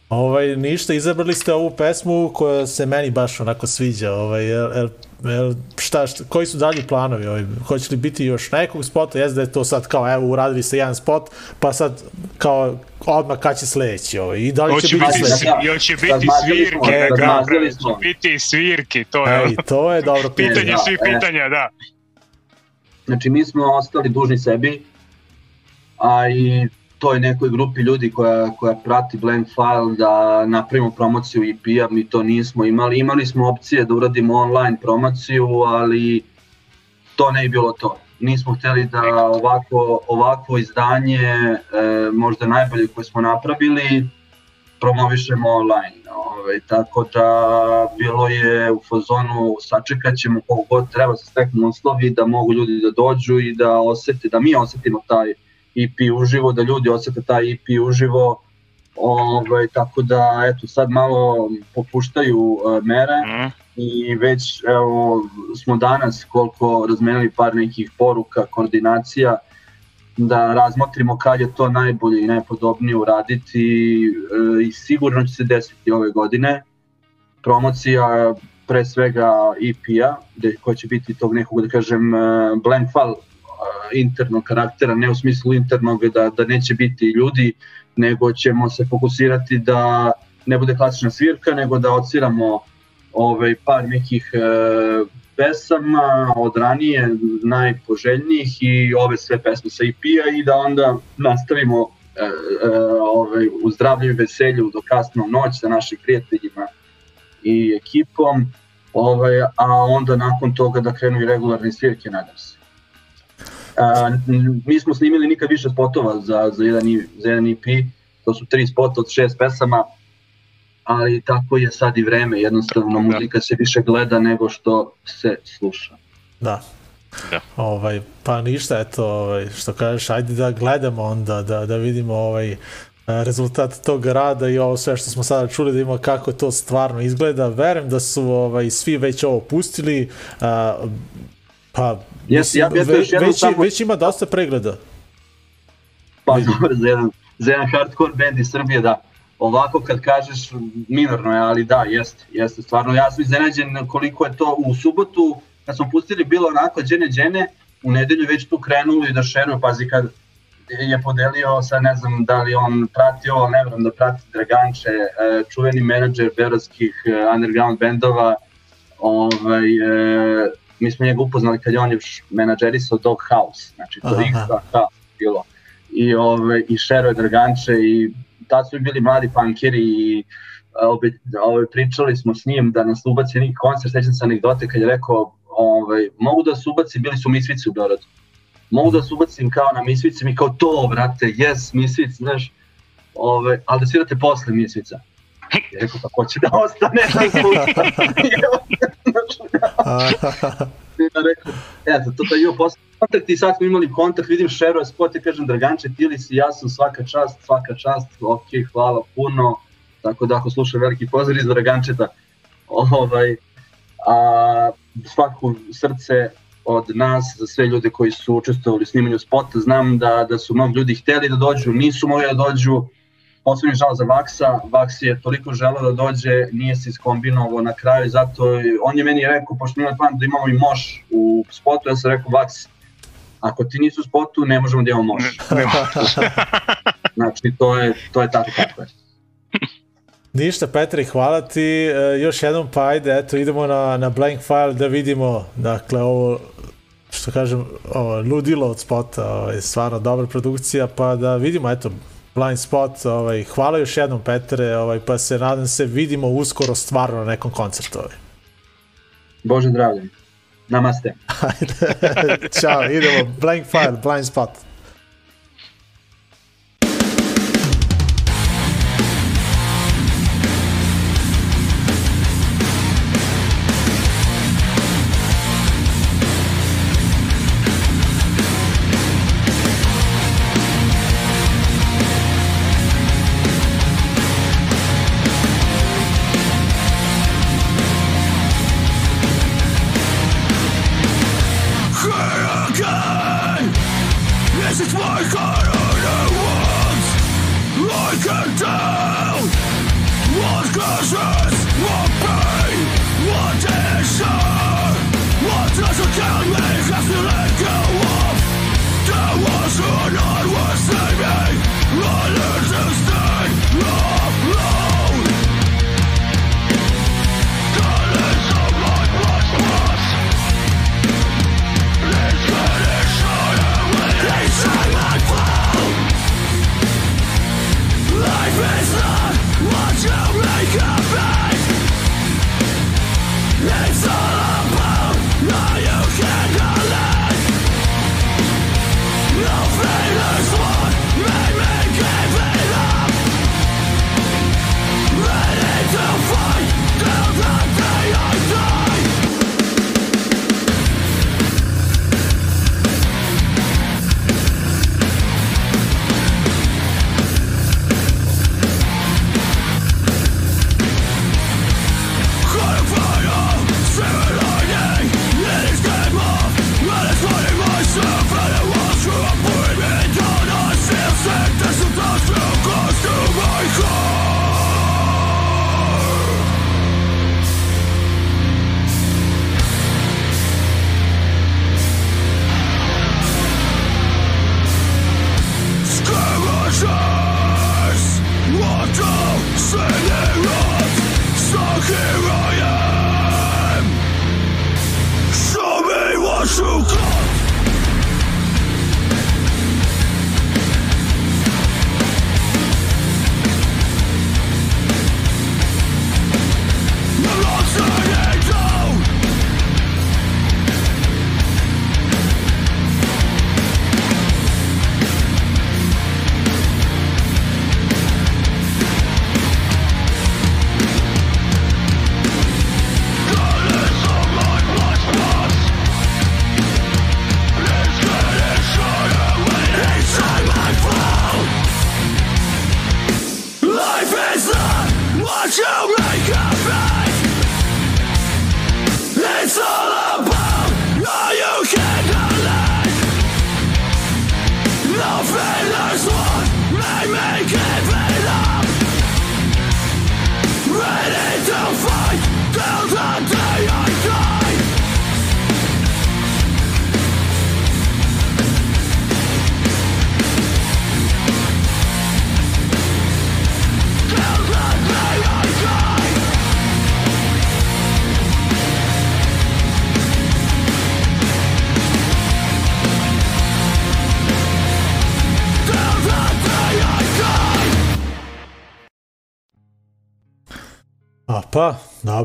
Ovaj, ništa, izabrali ste ovu pesmu koja se meni baš onako sviđa. Ovaj, jer, jer, jer, šta, šta, koji su dalji planovi? Ovaj, hoće li biti još nekog spota? Jeste da je to sad kao, evo, uradili ste jedan spot, pa sad kao odmah kad će sledeći ovaj. I da li će, će biti, biti, hoće biti svirke, da, će biti svirke, to je, Ej, to je dobro pitanje. pitanje da, svih pitanja, da. Znači, mi smo ostali dužni sebi, a i toj nekoj grupi ljudi koja, koja prati Blank File da napravimo promociju EP-a, mi to nismo imali. Imali smo opcije da uradimo online promociju, ali to ne je bilo to. Nismo hteli da ovako, ovako izdanje, e, možda najbolje koje smo napravili, promovišemo online. Ove, ovaj, tako da bilo je u fazonu sačekat ćemo koliko god treba se steknu uslovi da mogu ljudi da dođu i da osete, da mi osetimo taj EP uživo, da ljudi osete taj EP uživo, ovaj, tako da eto sad malo popuštaju uh, mere mm. i već evo, smo danas koliko razmenili par nekih poruka, koordinacija, da razmotrimo kad je to najbolje i najpodobnije uraditi e, i sigurno će se desiti ove godine. Promocija pre svega EP-a, koja će biti tog nekog, da kažem, e, blank file internog karaktera, ne u smislu internog da, da neće biti ljudi, nego ćemo se fokusirati da ne bude klasična svirka, nego da odsviramo ovaj, par nekih e, pesama od ranije najpoželjnijih i ove sve pesme sa EP-a i da onda nastavimo e, e, ovaj, u zdravlju i veselju do kasno noć sa našim prijateljima i ekipom, ovaj, a onda nakon toga da krenu i regularne svirke, nadam se. A, mi smo snimili nikad više spotova za, za, jedan, za jedan EP, to su tri spota od šest pesama, ali tako je sad i vreme, jednostavno da. muzika se više gleda nego što se sluša. Da. Da. Ovaj, pa ništa, eto, ovaj, što kažeš, ajde da gledamo onda, da, da vidimo ovaj, rezultat tog rada i ovo sve što smo sada čuli da ima kako to stvarno izgleda. Verujem da su ovaj, svi već ovo pustili, a, pa Yes, ja bih ve, već, samo... već ima dosta pregleda. Pa dobro, za jedan, za jedan hardcore band iz Srbije, da. Ovako kad kažeš, minorno je, ali da, jeste, jeste. Stvarno, ja sam iznenađen koliko je to u subotu, kad smo pustili bilo onako džene džene, u nedelju već tu krenuli da šeruju, pazi kad je podelio, sad ne znam da li on pratio, ne znam da prati Draganče, e, čuveni menadžer beogradskih e, underground bendova, ovaj, e, mi smo njega upoznali kad je on još menadžerisao Dog House, znači to X House bilo. I, ove, i Šero Draganče i tad su bili mladi punkeri i ove, ove, pričali smo s njim da nas ubaci neki koncert, sećam se anegdote kad je rekao ove, mogu da se ubaci, bili su Misvici u Beoradu, mogu da se ubacim kao na Misvici, mi kao to, brate, yes, Misvic, znaš, ove, ali da svirate posle Misvica. Ja rekao, pa ko će da ostane? ja rekao, eto, to je bio posle kontakt i sad smo imali kontakt, vidim šero spot i kažem Draganče, ti li si, ja sam svaka čast, svaka čast, ok, hvala puno, tako da ako sluša veliki pozor iz Dragančeta, ovaj, a, svako srce od nas, za sve ljude koji su učestvovali u snimanju spota, znam da, da su mnogi ljudi hteli da dođu, nisu mogli da dođu, posebno žal za Vaksa, Vaks je toliko želeo da dođe, nije se iskombinovao na kraju, zato on je meni rekao, pošto imamo plan da imamo i moš u spotu, ja sam rekao Vaks, ako ti nisu u spotu, ne možemo da imamo moš. znači, to je, to je tako kako je. Ništa, Petri, hvala ti. E, još jednom pa ajde, eto, idemo na, na blank file da vidimo, dakle, ovo, što kažem, ovo, ludilo od spota, ovo, je stvarno dobra produkcija, pa da vidimo, eto, blind spot. Ovaj, hvala još jednom Petre, ovaj, pa se nadam se vidimo uskoro stvarno na nekom koncertu. Ovaj. Bože zdravlje. Namaste. Čao, idemo. Blank file, blind spot.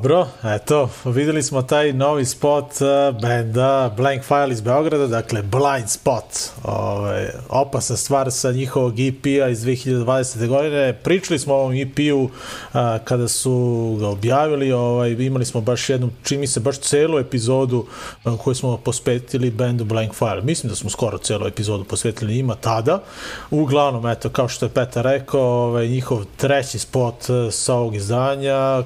Dobro, eto, videli smo taj novi spot uh, benda Blank File iz Beograda, dakle Blind Spot, ovaj, opasna stvar sa njihovog EP-a iz 2020. godine. Pričali smo o ovom EP-u uh, kada su ga objavili, ovaj, imali smo baš jednu, čini se, baš celu epizodu uh, koju smo posvetili bendu Blank File. Mislim da smo skoro celu epizodu posvetili njima tada. Uglavnom, eto, kao što je Petar rekao, ovaj, njihov treći spot sa ovog izdanja,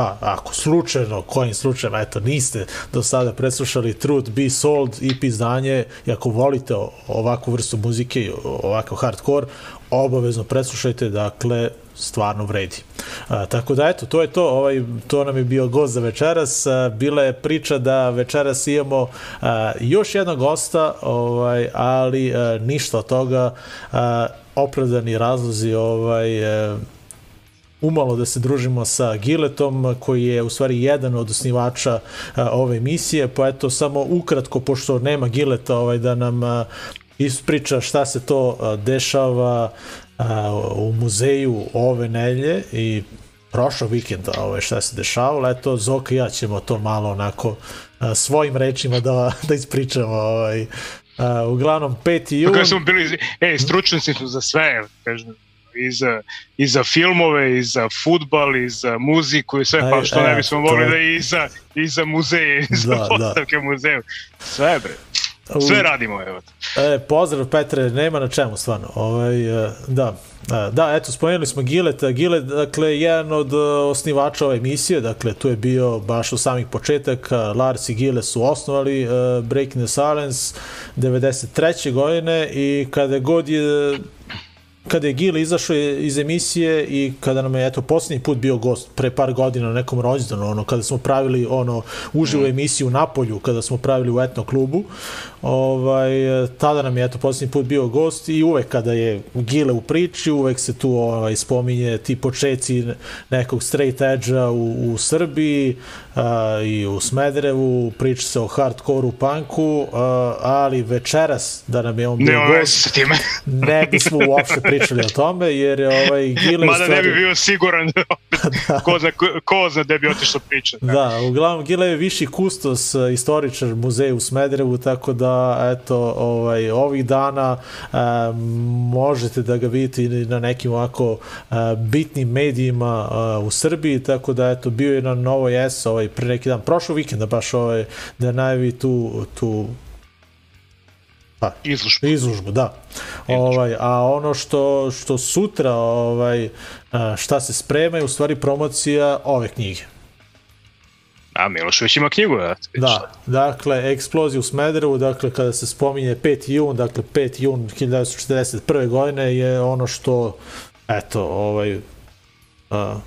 pa ako slučajno, kojim slučajem, eto, niste do sada preslušali Truth Be Sold EP izdanje i ako volite ovakvu vrstu muzike i ovakav hardcore, obavezno preslušajte, dakle, stvarno vredi. A, tako da eto, to je to, ovaj, to nam je bio gost za večeras, a, bila je priča da večeras imamo a, još jednog gosta, ovaj, ali a, ništa od toga, a, opravdani razlozi ovaj, a, umalo da se družimo sa Giletom, koji je u stvari jedan od osnivača a, ove emisije, pa eto samo ukratko, pošto nema Gileta, ovaj, da nam a, ispriča šta se to a, dešava u muzeju ove nelje i prošlog vikenda ovaj, šta se dešavalo, eto Zoka i ja ćemo to malo onako svojim rečima da, da ispričamo ovaj, uglavnom 5. jun Kako smo bili, ej, stručnici su za sve, kažem, i za, i za filmove, i za futbal, i za muziku i sve, pa što e, ne bismo mogli da i za, i za muzeje, i za da, postavke da. muzeju. Sve, bre. Sve radimo, evo. E, pozdrav Petre, nema na čemu stvarno. Ovaj, e, da, e, da, eto, spomenuli smo Gileta. Gilet, dakle, jedan od osnivača ove emisije, dakle, tu je bio baš u samih početaka, Lars i Gile su osnovali uh, Breaking the Silence 93. godine i kada god je kada je Gil izašao iz emisije i kada nam je eto posljednji put bio gost pre par godina na nekom rođendanu, ono kada smo pravili ono uživo mm. emisiju u Napolju, kada smo pravili u etno klubu, ovaj tada nam je eto posljednji put bio gost i uvek kada je Gile u priči, uvek se tu ovaj spominje ti počeci nekog straight edge-a u, u Srbiji uh, i u Smederevu, priča se o hardcore-u punku, uh, ali večeras da nam je on bio ne, gost, sa time. ne bismo uopšte pričali o tome, jer je ovaj Gile... Mada stvari... ne bi bio siguran da. ko, zna, ko zna da bi otišao priča. Da. da, uglavnom Gile je viši kustos, istoričar muzeja u Smederevu, tako da eto, ovaj, ovih dana uh, možete da ga vidite na nekim ovako uh, bitnim medijima uh, u Srbiji, tako da eto, bio je na Novo S ovaj, pre neki dan, prošlo vikenda baš ovaj, da najavi tu, tu Pa, izlužbu. Izlužbu, da. Ovaj, a ono što, što sutra ovaj, šta se sprema je u stvari promocija ove knjige. A Milošević ima knjigu, ja. Da, dakle, eksplozija u Smederevu, dakle, kada se spominje 5. jun, dakle, 5. jun 1941. godine je ono što, eto, ovaj, a,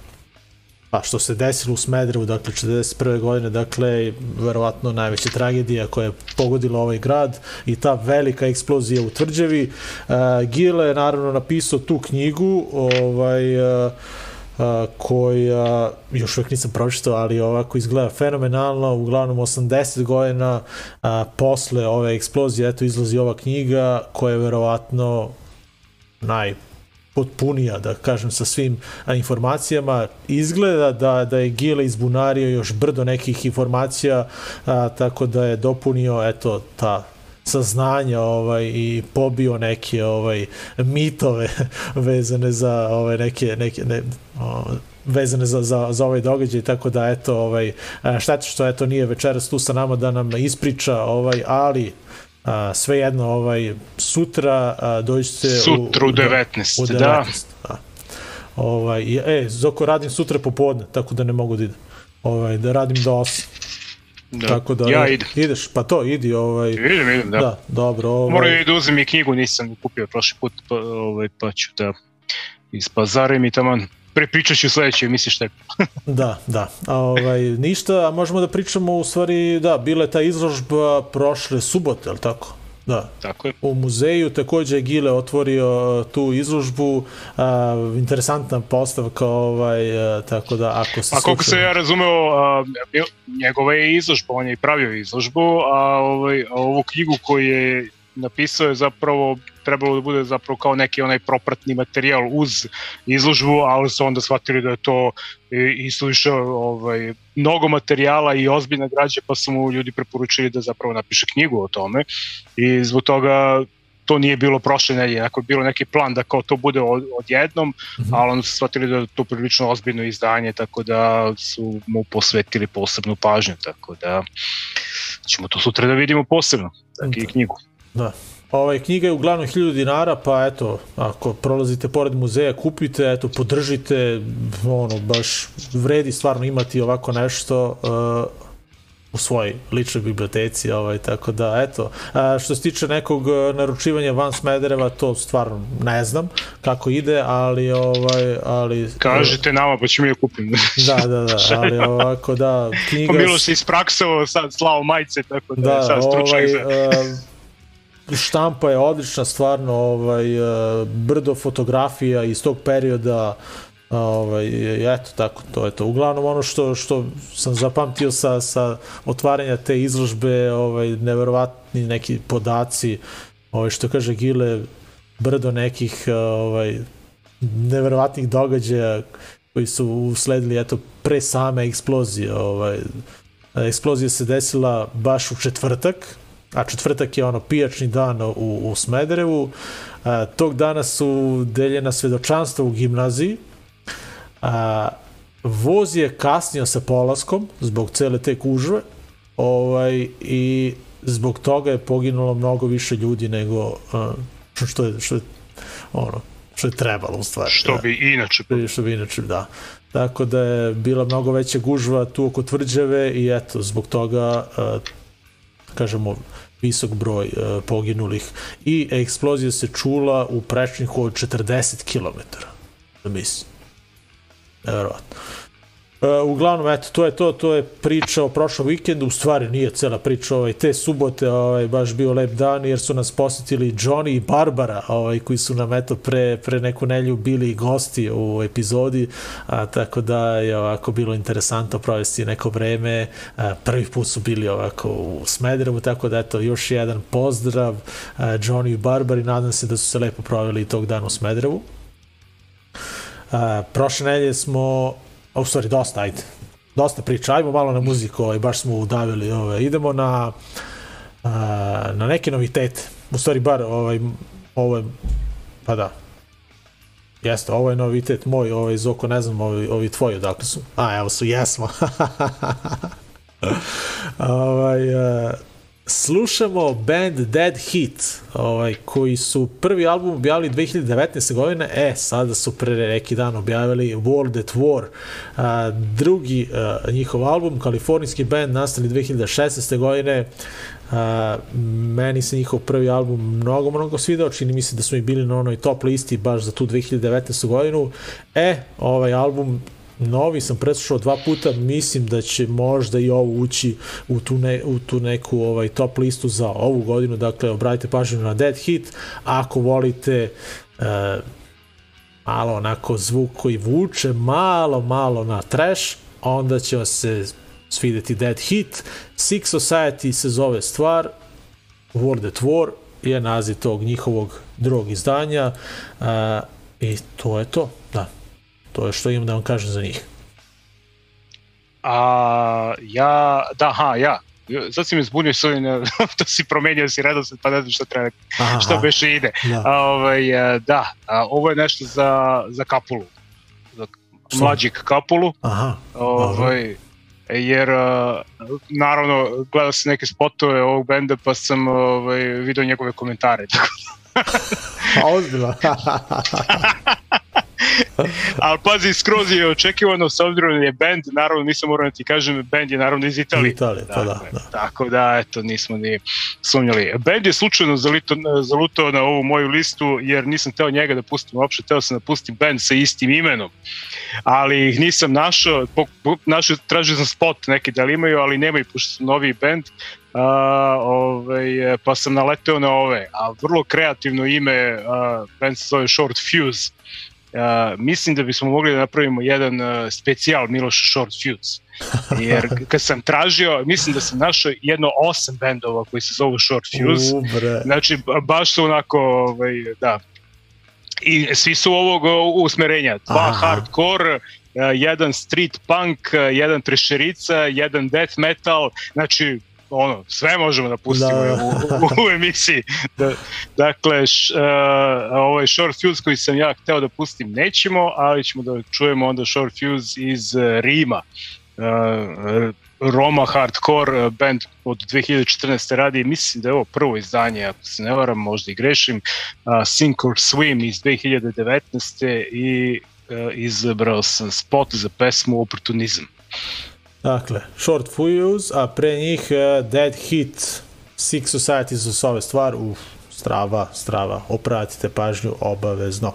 pa što se desilo u Smederevu, dakle 41. godine, dakle verovatno najveća tragedija koja je pogodila ovaj grad i ta velika eksplozija u Tvrđevi. Uh, Gile je naravno napisao tu knjigu, ovaj uh, koja još uvijek nisam pročitao, ali ovako izgleda fenomenalno, uglavnom 80 godina a, posle ove eksplozije, eto izlazi ova knjiga koja je verovatno naj potpunija, da kažem, sa svim informacijama. Izgleda da, da je Gile izbunario još brdo nekih informacija, a, tako da je dopunio, eto, ta saznanja ovaj i pobio neke ovaj mitove vezane za ovaj neke neke ne, o, vezane za, za, za ovaj događaj tako da eto ovaj šteta što eto nije večeras tu sa nama da nam ispriča ovaj ali a, svejedno ovaj sutra a, dođete sutra u, u 19, u 19 da. da. Ovaj e Zoko radim sutra popodne tako da ne mogu da idem. Ovaj da radim do 8. Da. Tako da, ja idem. Ideš, pa to, idi. Ovaj, idem, idem, da. da dobro. Ovaj... Moram da uzem i knjigu, nisam kupio prošli put, pa, ovaj, pa ću da ispazarim i tamo prepričat ću sledeće emisije šta je. da, da. A, ovaj, ništa, a možemo da pričamo u stvari, da, bila je ta izložba prošle subote, ali tako? Da. Tako je. U muzeju takođe je Gile otvorio uh, tu izložbu, a, interesantna postavka, ovaj, a, uh, tako da ako se... A koliko se ja razumeo, a, njegova je izložba, on je i pravio izložbu, a, ovaj, a ovu knjigu koju je napisao je zapravo trebalo da bude zapravo kao neki onaj propratni materijal uz izložbu, ali su onda shvatili da je to i suviše ovaj, mnogo materijala i ozbiljna građa, pa su mu ljudi preporučili da zapravo napiše knjigu o tome i zbog toga to nije bilo prošle nedelje, ako je bilo neki plan da kao to bude od, odjednom, mm -hmm. ali onda su shvatili da je to prilično ozbiljno izdanje, tako da su mu posvetili posebnu pažnju, tako da ćemo to sutra da vidimo posebno, tako i knjigu. Da. Ovaj, knjiga je uglavnom 1000 dinara, pa eto, ako prolazite pored muzeja, kupite, eto, podržite, ono, baš vredi stvarno imati ovako nešto uh, u svojoj ličnoj biblioteci, ovaj, tako da, eto, a, što se tiče nekog uh, naručivanja van Smedereva, to stvarno ne znam kako ide, ali, ovaj, ali... Kažete nama, pa ćemo je kupim. da, da, da, ali ovako, da, knjiga... Pa Milo se ispraksao, sad slao majice, tako da, da sad stručak ovaj, za... Štampa je odlična, stvarno ovaj, e, brdo fotografija iz tog perioda ovaj, eto tako, to je to. Uglavnom ono što, što sam zapamtio sa, sa otvaranja te izložbe, ovaj, neverovatni neki podaci, ovaj, što kaže Gile, brdo nekih ovaj, neverovatnih događaja koji su usledili eto, pre same eksplozije. Ovaj, eksplozija se desila baš u četvrtak, a četvrtak je ono pijačni dan u, u Smederevu. A, tog dana su deljena svedočanstva u gimnaziji. A, voz je kasnio sa polaskom zbog cele te kužve ovaj, i zbog toga je poginulo mnogo više ljudi nego a, što je, što je ono, što je trebalo u stvari. Što da. bi inače. Što bi inače, da. Tako da je bila mnogo veća gužva tu oko tvrđave i eto, zbog toga, a, kažemo, visok broj uh, poginulih i eksplozija se čula u prečniku od 40 km. Mislim. Neverovatno. Uh, uglavnom, eto, to je to, to je priča o prošlom vikendu, u stvari nije cela priča, ovaj, te subote ovaj, baš bio lep dan, jer su nas posetili Johnny i Barbara, ovaj, koji su nam, eto, pre, pre neku nelju bili gosti u epizodi, a, tako da je ovako bilo interesantno provesti neko vreme, a, prvi put su bili ovako u Smederevu, tako da, eto, još jedan pozdrav a, Johnny i Barbari, nadam se da su se lepo proveli tog dana u Smederevu. A, prošle nelje smo a u stvari dosta, ajde. Dosta priča, ajmo malo na muziku, ovaj, baš smo udavili, ovaj, idemo na a, na neke novitete. U stvari bar ovaj ovo je pa da. Jeste, ovo je novitet moj, ovaj Zoko, ne znam, ovi, ovi tvoji odakle su. A, evo su, jesmo. ovaj, uh, slušamo band Dead Heat, ovaj, koji su prvi album objavili 2019. godine, e, sada su pre neki dan objavili World at War, a, drugi a, njihov album, kalifornijski band, nastali 2016. godine, a, meni se njihov prvi album mnogo, mnogo svidao, čini mi se da smo i bili na onoj top listi baš za tu 2019. godinu, e, ovaj album novi sam preslušao dva puta, mislim da će možda i ovo ući u tu, ne, u tu neku ovaj top listu za ovu godinu, dakle obratite pažnju na Dead Hit, ako volite uh, malo onako zvuk koji vuče, malo, malo na trash, onda će vam se svideti Dead Hit. Six Society se zove stvar, World at War je naziv tog njihovog drugog izdanja uh, i to je to. To je što imam da vam kažem za njih. A, ja, da, ha, ja. Sad si me zbunio s ovim, to si promenio si redosled, pa ne znam šta treba, aha, šta beše ide. Da, a, ovaj, da a, ovo je nešto za, za kapulu. Za mlađik kapulu. Aha, ovaj, jer naravno gledao sam neke spotove ovog benda pa sam ovaj, video njegove komentare. A ozbiljno. Ali pazi, skroz je očekivano s obzirom da je band, naravno nisam morao da ti kažem, band je naravno iz Italije. Italije, pa da, da. Tako da, eto, nismo ni sumnjali. Band je slučajno zalito, zalutao na ovu moju listu, jer nisam teo njega da pustim uopšte, teo sam da pustim band sa istim imenom. Ali ih nisam našao, po, po, našao, tražio sam spot neki da li imaju, ali nemaju, pošto su novi band, Uh, ovaj, pa sam naleteo na ove, a vrlo kreativno ime, uh, band se zove Short Fuse, Uh, mislim da bismo mogli da napravimo jedan uh, specijal Miloš Short Fuse. Jer kad sam tražio, mislim da sam našao jedno osam bendova koji se zovu Short Fuse. Ubre. Znači, baš su onako, ovaj, da. I svi su ovog usmerenja. Dva Aha. hardcore, jedan street punk, jedan trešerica, jedan death metal, znači ono, sve možemo da pustimo da. u, u, u emisiji. Da, dakle, š, uh, ovaj Short Fuse koji sam ja hteo da pustim nećemo, ali ćemo da čujemo onda Short Fuse iz uh, Rima. Uh, Roma Hardcore band od 2014. radi, mislim da je ovo prvo izdanje, ako se ne varam, možda i grešim, uh, Sink or Swim iz 2019. i uh, izabrao sam spot za pesmu Oportunizam. Dakle, Short Fuse, a pre njih uh, Dead Hit, Six Society s ove stvar, uf, strava, strava, opratite pažnju obavezno.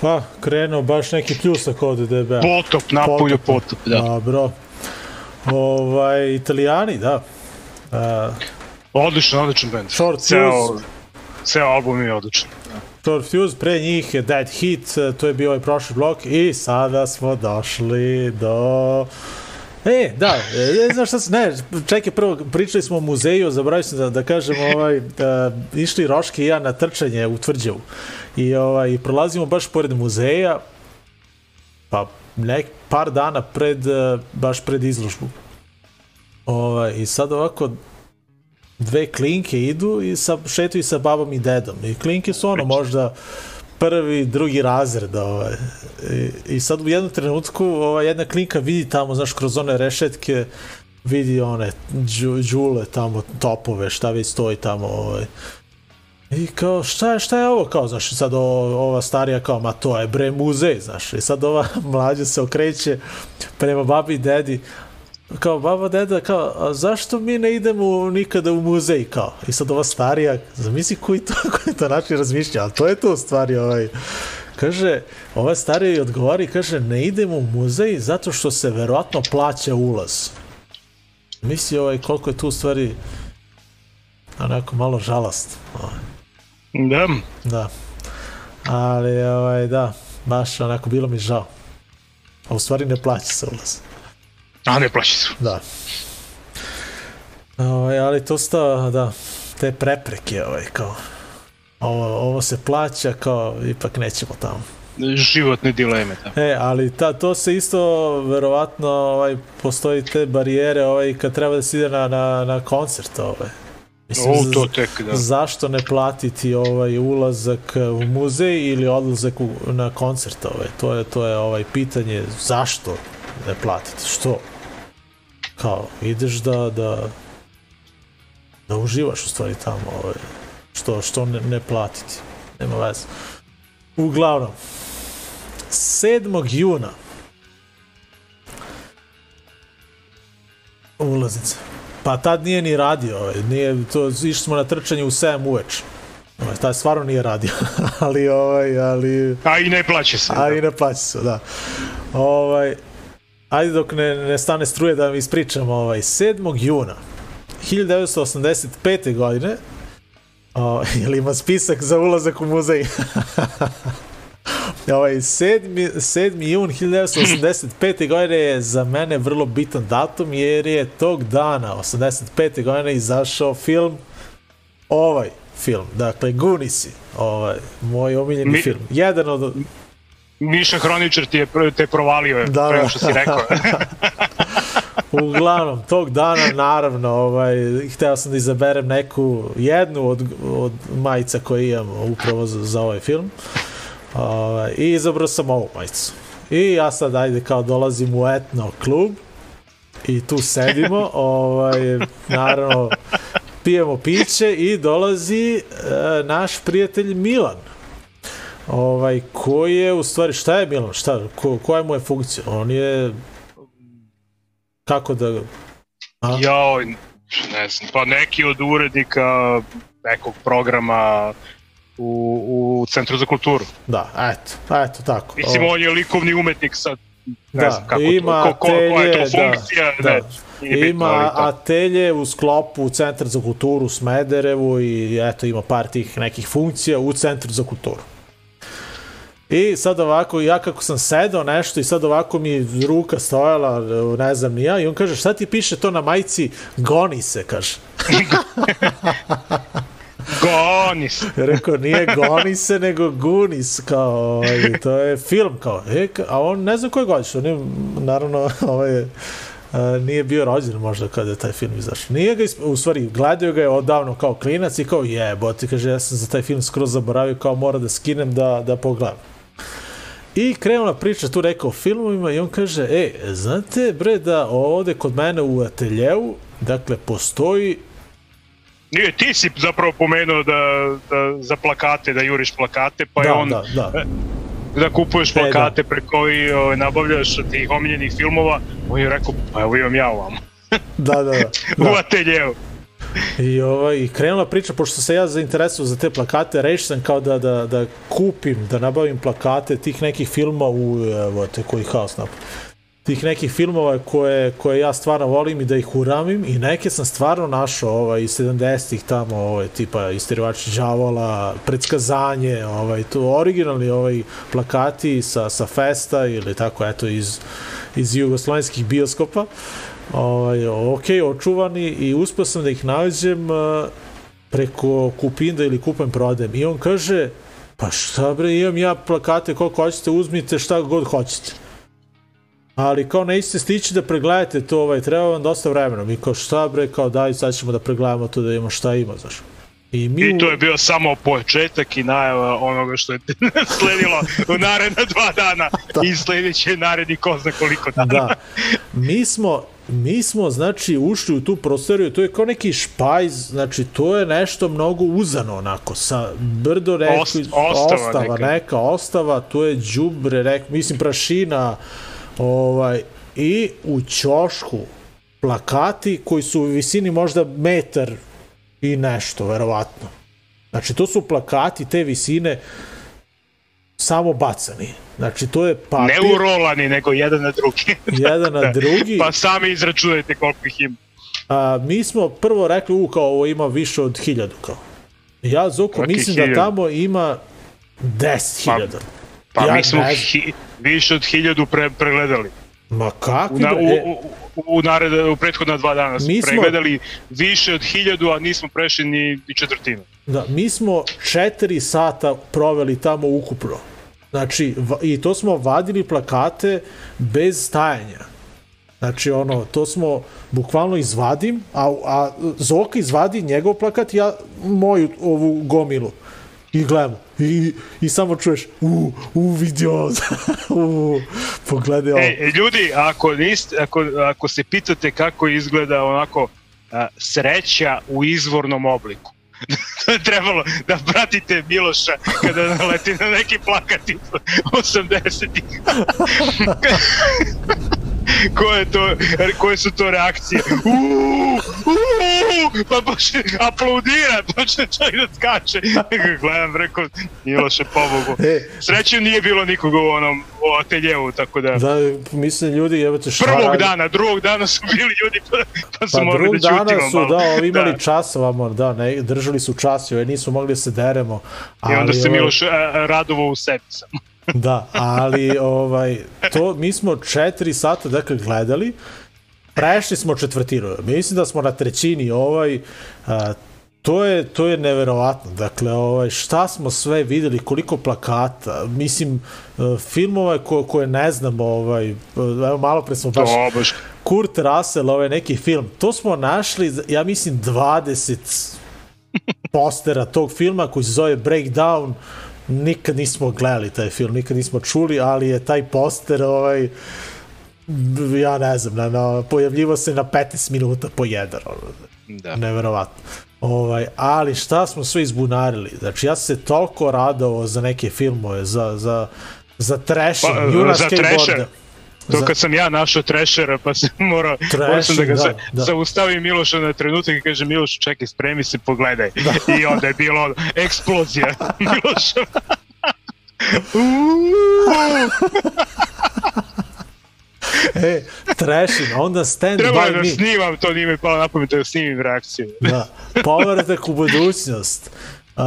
Pa, krenuo baš neki pljusak od DB. Potop, napolju potop, da. Dobro. Ovaj, italijani, da. Uh, odličan, odličan band. Short ceo, Fuse. Ceo album je odličan. Short Fuse, pre njih je Dead Heat, to je bio ovaj prošli blok i sada smo došli do... E, da, e, znaš šta se, ne, čekaj, prvo pričali smo o muzeju, zaboravio sam da, da kažem, ovaj, da, išli Roške i ja na trčanje u Tvrđevu i ovaj, prolazimo baš pored muzeja, pa nek, par dana pred, e, baš pred izložbu. Ovaj, I sad ovako, dve klinke idu i sa, šetuju sa babom i dedom. I klinke su ono možda prvi, drugi razred. Ovaj. I, I sad u jednom trenutku ovaj, jedna klinka vidi tamo, znaš, kroz one rešetke vidi one džu, džule tamo, topove, šta već stoji tamo. Ovaj. I kao, šta je, šta je ovo, kao, znaš, sad o, ova starija kao, ma to je bre muzej, znaš, i sad ova mlađa se okreće prema babi i dedi, kao baba deda kao a zašto mi ne idemo nikada u muzej kao? I sad ova starija zamisli koji to koji to način razmišlja ali to je to u stvari ovaj. Kaže ova starija i odgovori kaže ne idemo u muzej zato što se verovatno plaća ulaz. Misli ovaj koliko je tu u stvari onako malo žalast ovaj. da. Da. Ali ovaj da baš onako bilo mi žao. A u stvari ne plaća se ulaz A ne plaći su. Da. Ovaj, ali to sta, da, te prepreke, ovaj, kao, ovo, ovo se plaća, kao, ipak nećemo tamo. Životne dileme, da. E, ali ta, to se isto, verovatno, ovaj, postoji te barijere, ovaj, kad treba da se ide na, na, na koncert, ovaj. Mislim, o, to tek, da. Zašto ne platiti ovaj ulazak u muzej ili odlazak u, na koncert, ovaj? To je, to je ovaj pitanje, zašto ne platiti, što? Kao, ideš da, da, da uživaš u stvari tamo, ovaj, što, što ne, ne platiti. Nema veze. Uglavnom, 7. juna ulaznica. Pa tad nije ni radio, ovaj, nije, to, išli smo na trčanje u 7 uveč. Ovaj, tad stvarno nije radio, ali, ovaj, ali... A i ne plaće se. A da. i ne plaće se, da. Ovaj, ajde dok ne, ne stane struje da vam ispričam, ovaj, 7. juna 1985. godine, o, ili ima spisak za ulazak u muzej? ovaj, 7. 7. jun 1985. godine je za mene vrlo bitan datum jer je tog dana, 85. godine, izašao film ovaj film, dakle Gunisi, ovaj, moj omiljeni Mi... film. Jedan od Miša Hroničar ti je te provalio da, prema što si rekao. Uglavnom, tog dana, naravno, ovaj, hteo sam da izaberem neku, jednu od, od majica koje imam upravo za, za ovaj film. Ovaj, I izabrao sam ovu majicu. I ja sad, ajde, kao dolazim u etno klub i tu sedimo, ovaj, naravno, pijemo piće i dolazi e, naš prijatelj Milan ovaj, koji je u stvari, šta je Milan, šta, ko, koja mu je funkcija? On je, kako da... A? Jao, ne znam, pa neki od urednika nekog programa u, u Centru za kulturu. Da, eto, eto tako. Mislim, on je likovni umetnik sad, ne da, znam kako ima to, ko, ko, koja je to funkcija, da, ne, da. Ima atelje u sklopu Centra za kulturu Smederevu i eto ima par tih nekih funkcija u Centru za kulturu. I sad ovako, ja kako sam sedao nešto i sad ovako mi ruka stojala, ne znam ni ja, i on kaže, šta ti piše to na majici? Goni se, kaže. Goni se. Rekao, nije goni se, nego gunis, kao, ovaj, to je film, kao, e, a on ne znam koje godiš, on je, naravno, ovaj, Uh, nije bio rođen možda kada je taj film izašao. Nije ga, u stvari, gledao ga je odavno kao klinac i kao jebote, kaže, ja sam za taj film skroz zaboravio, kao mora da skinem da, da pogledam. I krenula priča tu rekao o filmovima i on kaže, e, znate bre da ovde kod mene u ateljevu, dakle, postoji Nije, ti si zapravo pomenuo da, da za plakate, da juriš plakate, pa da, je on da, da. da kupuješ plakate e, da. preko i o, nabavljaš tih omiljenih filmova, on je rekao, pa evo imam ja ovamo. Da, da, da. u ateljevu. I, ovaj, I krenula priča, pošto se ja zainteresuo za te plakate, rešio sam kao da, da, da kupim, da nabavim plakate tih nekih filma u, evo te, koji haos napad tih nekih filmova koje, koje ja stvarno volim i da ih uramim i neke sam stvarno našao ovaj, iz 70-ih tamo, ovaj, tipa Isterivači đavola, predskazanje, ovaj, to originalni ovaj, plakati sa, sa festa ili tako, eto, iz, iz jugoslovenskih bioskopa. Ovaj, ok, očuvani i uspio sam da ih nađem preko Kupinda ili Kupujem prodajem. I on kaže, pa šta bre, imam ja plakate koliko hoćete, uzmite šta god hoćete ali kao nećete stići da pregledate to, ovaj, treba vam dosta vremena. Mi kao šta bre, kao daj, sad ćemo da pregledamo to da imamo šta ima, znaš. I, mi I to je bio samo početak i najava onoga što je sledilo u naredna dva dana da. i sledeće naredni ko zna koliko dana. Da. Mi smo, mi smo, znači, ušli u tu prostoriju, to je kao neki špajz, znači, to je nešto mnogo uzano, onako, sa brdo rekli, Ost, ostava, ostava neka. neka ostava, to je džubre, rek, mislim, prašina, Ovaj, I u ćošku plakati koji su u visini možda metar i nešto, verovatno. Znači, to su plakati te visine samo bacani. Znači, to je papir... Ne urolani, nego jedan na drugi. jedan na drugi. pa sami izračunajte koliko ih ima. A, mi smo prvo rekli, u, kao ovo ima više od hiljadu, kao. Ja, Zoko, Svaki mislim da hiljadu. da tamo ima 10.000. Pa, pa ja mi smo hi, više od hiljadu pre, pregledali. Ma kako? Na, u, u, u, nared, u prethodna dva dana smo, mi smo pregledali više od hiljadu, a nismo prešli ni, ni četvrtinu. Da, mi smo četiri sata proveli tamo ukupno. Znači, i to smo vadili plakate bez stajanja. Znači, ono, to smo bukvalno izvadim, a, a Zoka izvadi njegov plakat, ja moju ovu gomilu i gledamo. I, i samo čuješ u, u vidio u, pogledaj ovo. E, ljudi, ako, niste, ako, ako se pitate kako izgleda onako a, sreća u izvornom obliku, trebalo da pratite Miloša kada naleti na neki plakat 80-ih. koje, to, koje su to reakcije? Uuu, uuu, pa počne aplaudira, počne čovjek da skače. Gledam, rekao, Miloše, pobogu. E, Srećem nije bilo nikoga u onom u ateljevu, tako da... Da, mislim, ljudi, evo te šta... Prvog dana, drugog dana su bili ljudi, pa, pa su pa morali da čutimo su, malo. da, ovi imali da. časova, da, ne, držali su čas, joj, nisu mogli da se deremo. Ali, I onda se Miloš uh, radovo u sebi samo. Da, ali ovaj, to, mi smo četiri sata dakle gledali, prešli smo četvrtinu. Mislim da smo na trećini ovaj, a, to je to je neverovatno. Dakle, ovaj šta smo sve videli, koliko plakata, mislim e, filmova ko, koje ne znam, ovaj evo malo pre smo baš baš Kurt Russell, ovaj neki film. To smo našli, ja mislim 20 postera tog filma koji se zove Breakdown nikad nismo gledali taj film, nikad nismo čuli, ali je taj poster ovaj ja ne znam, na, na, pojavljivo se na 15 minuta po jedan. Da. Neverovatno. Ovaj, ali šta smo sve izbunarili? Znači, ja se toliko radovao za neke filmove, za, za, za trashing, pa, Juna za trasher. To kad sam ja našao trešera, pa sam morao, morao sam da ga da, da. zaustavim Miloša na trenutak i kaže Miloš, čekaj, spremi se, pogledaj. Da. I onda je bilo eksplozija Miloša. e, trešin, onda stand Treba by da me. snimam, to nije mi palo na pamet da snimim reakciju. da, povratak u budućnost. Uh,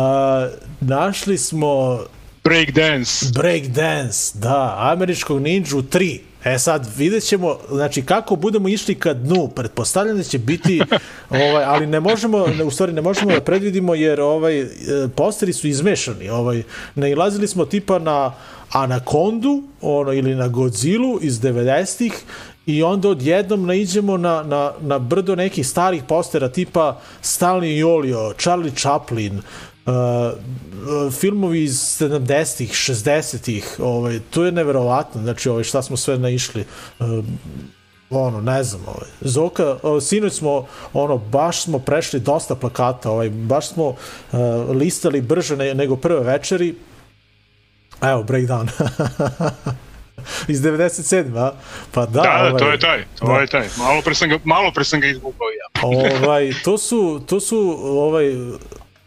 našli smo Breakdance. Breakdance, da, američkog ninja 3. E sad, vidjet ćemo, znači, kako budemo išli ka dnu, pretpostavljam da će biti, ovaj, ali ne možemo, u stvari ne možemo da predvidimo, jer ovaj, e, posteri su izmešani, ovaj, nailazili smo tipa na Anakondu, ono, ili na Godzilla iz 90-ih, i onda odjednom naiđemo na, na, na brdo nekih starih postera tipa Stanley Jolio, Charlie Chaplin, uh, filmovi iz 70-ih, 60-ih, ovaj, to je neverovatno, znači ovaj, šta smo sve naišli. Uh, ono, ne znam, ovaj. Zoka, uh, sinoć smo, ono, baš smo prešli dosta plakata, ovaj, baš smo uh, listali brže ne, nego prve večeri. Evo, breakdown. iz 97, a? Pa da, da, ovaj, to je taj, to da. je taj. Malo pre sam ga, malo pre sam ga izvukao ja. ovaj, to su, to su ovaj,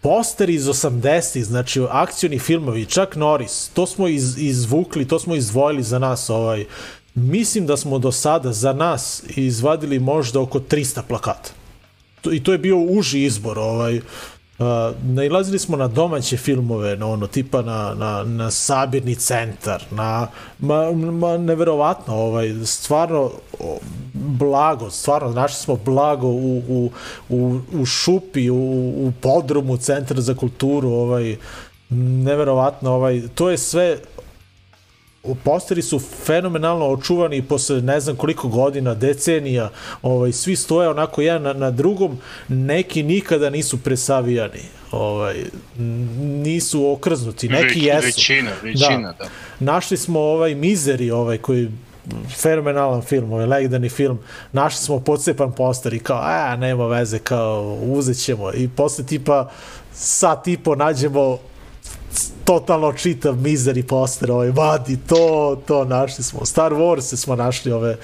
posteri iz 80-ih, znači akcioni filmovi, čak Norris, to smo iz, izvukli, to smo izdvojili za nas, ovaj, mislim da smo do sada za nas izvadili možda oko 300 plakata. I to je bio uži izbor, ovaj, Uh, nailazili smo na domaće filmove, na ono, tipa na, na, na sabirni centar, na, ma, ma neverovatno, ovaj, stvarno blago, stvarno našli smo blago u, u, u, u šupi, u, u podrumu centra za kulturu, ovaj, neverovatno, ovaj, to je sve posteri su fenomenalno očuvani posle ne znam koliko godina, decenija, ovaj, svi stoje onako jedan na, na drugom, neki nikada nisu presavijani, ovaj, nisu okrznuti, neki Već, jesu. Većina, većina, da. da. Našli smo ovaj Mizeri, ovaj, koji fenomenalan film, ovaj legendarni film, našli smo podsepan poster i kao, a, nema veze, kao, uzet ćemo. I posle tipa, sat i po nađemo totalno čitav mizeri poster, ovaj, vadi to, to našli smo. Star Wars smo našli ove,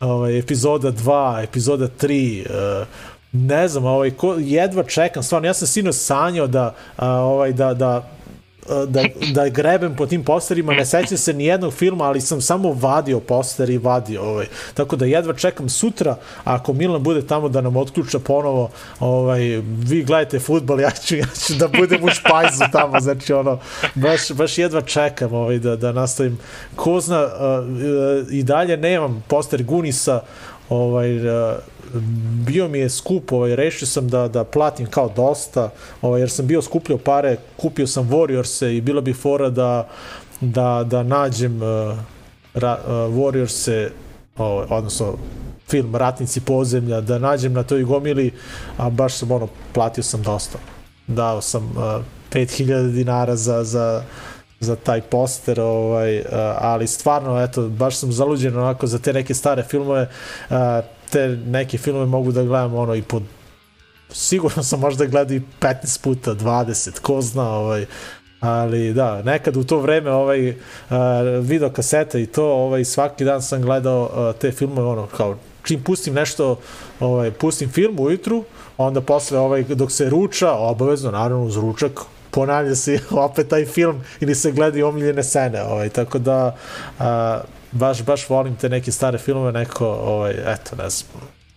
ovaj, epizoda 2, epizoda 3, uh, ne znam, ovaj, ko, jedva čekam, stvarno, ja sam sino sanjao da, uh, ovaj, da, da da, da grebem po tim posterima, ne sećam se ni jednog filma, ali sam samo vadio poster i vadio ovaj. Tako da jedva čekam sutra, ako Milan bude tamo da nam otključa ponovo, ovaj, vi gledajte futbol, ja ću, ja ću da budem u špajzu tamo, znači ono, baš, baš jedva čekam ovaj, da, da nastavim. Ko zna, uh, uh, i dalje nemam poster Gunisa, ovaj, uh, bio mi je skup, ovaj, rešio sam da, da platim kao dosta, ovaj, jer sam bio skupljao pare, kupio sam Warriors-e i bilo bi fora da, da, da nađem uh, ra, uh, Warriors-e, ovaj, odnosno film Ratnici podzemlja, da nađem na toj gomili, a baš sam ono, platio sam dosta. Dao sam uh, 5000 dinara za, za, za taj poster, ovaj, uh, ali stvarno, eto, baš sam zaluđen onako za te neke stare filmove, uh, te neke filmove mogu da gledam ono i pod sigurno sam možda gledao i 15 puta, 20, ko zna, ovaj, ali da, nekad u to vreme ovaj uh, video kasete i to, ovaj svaki dan sam gledao uh, te filmove ono kao čim pustim nešto, ovaj pustim film ujutru, onda posle ovaj dok se ruča, obavezno naravno uz ručak ponavlja se opet taj film ili se gleda omiljene scene, ovaj tako da uh, baš, baš volim te neke stare filmove, neko, ovaj, eto, ne znam,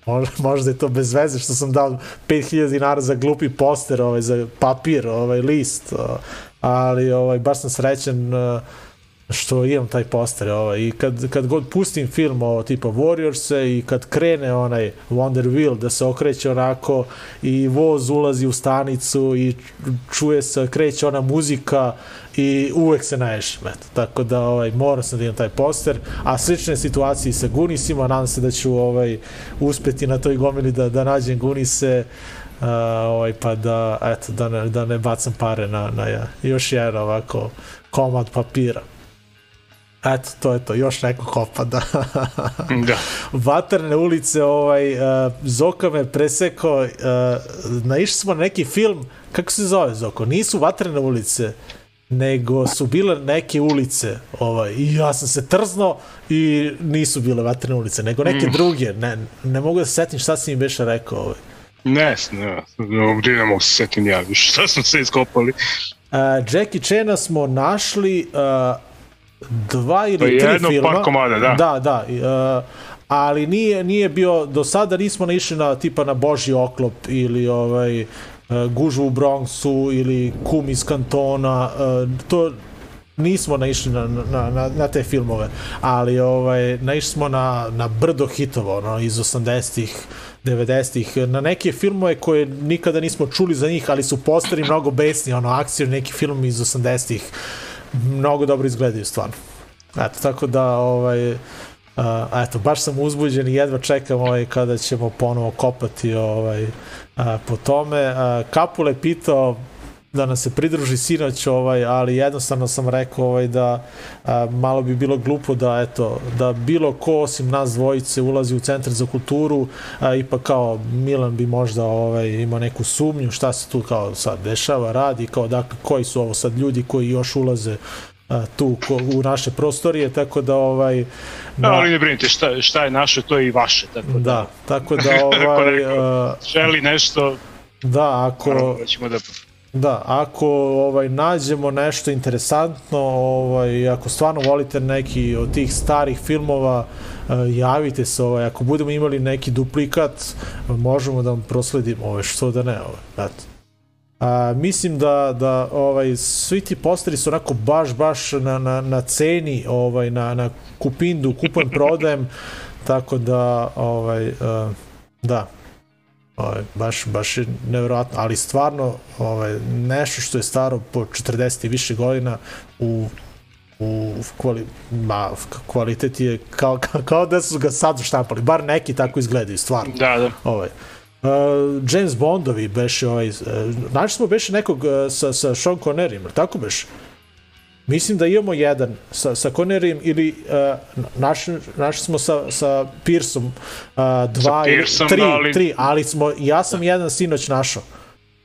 možda, možda je to bez veze što sam dao 5000 dinara za glupi poster, ovaj, za papir, ovaj, list, ali ovaj, baš sam srećen što imam taj poster ovaj, i kad, kad god pustim film o tipa Warriors i kad krene onaj Wonder Wheel da se okreće onako i voz ulazi u stanicu i čuje se, kreće ona muzika i uvek se naješem, eto. Tako da ovaj, moram sam da imam taj poster, a slične situacije sa Gunisima, nadam se da ću ovaj, uspeti na toj gomili da, da nađem Gunise, uh, ovaj, pa da, eto, da ne, da ne bacam pare na, na još jedan ovako komad papira. Eto, to je to, još neko kopa, da. da. Vatrne ulice, ovaj, uh, Zoka me presekao, uh, naišli smo na neki film, kako se zove Zoko? Nisu vatrene ulice, nego su bile neke ulice ovaj, i ja sam se trzno i nisu bile vatrene ulice, nego neke mm. druge. Ne, ne mogu da se setim šta si mi beše rekao. Ovaj. Ne, ne, ovdje ne mogu se setim ja više šta smo se iskopali. Uh, Jackie Chana smo našli uh, dva ili pa tri jedno filma. par komada, da. Da, da. Uh, ali nije, nije bio, do sada nismo naišli na tipa na Boži oklop ili ovaj gužu u Bronxu ili kum iz kantona, to nismo naišli na, na, na, na te filmove, ali ovaj, naišli smo na, na brdo hitova ono, iz 80-ih, 90-ih, na neke filmove koje nikada nismo čuli za njih, ali su posteri mnogo besni, ono, akcije neki film iz 80-ih, mnogo dobro izgledaju stvarno. Eto, tako da, ovaj, Uh, eto, baš sam uzbuđen i jedva čekam ovaj, kada ćemo ponovo kopati ovaj, uh, po tome. Uh, Kapule pitao da nas se pridruži sinoć, ovaj, ali jednostavno sam rekao ovaj, da a, malo bi bilo glupo da eto da bilo ko osim nas dvojice ulazi u centar za kulturu, a, ipak kao Milan bi možda ovaj imao neku sumnju šta se tu kao sad dešava, radi, kao dakle koji su ovo sad ljudi koji još ulaze tu ko, u naše prostorije, tako da ovaj... Da, ali ne brinite, šta, šta je naše, to je i vaše. Tako da, da tako da ovaj... želi nešto, da, ako... Da ćemo da Da, ako ovaj nađemo nešto interesantno, ovaj ako stvarno volite neki od tih starih filmova, javite se, ovaj ako budemo imali neki duplikat, možemo da vam prosledimo, ovaj što da ne, ovaj. Eto. A, mislim da, da ovaj, svi ti posteri su onako baš, baš na, na, na ceni, ovaj, na, na kupindu, kupujem, prodajem, tako da, ovaj, uh, da, ovaj, baš, baš je nevjerojatno, ali stvarno ovaj, nešto što je staro po 40 i više godina u u kvali, ma, kvalitet je kao, kao, kao da su ga sad štampali, bar neki tako izgledaju, stvarno. Da, da. Ovaj. Uh, James Bondovi beše ovaj, uh, našli smo beše nekog uh, sa, sa Sean Conneryem, tako beše? Mislim da imamo jedan sa, sa Conneryem ili uh, našli, našli smo sa, sa Pearsom uh, dva ili tri, ali... tri, ali smo, ja sam da. jedan sinoć našao.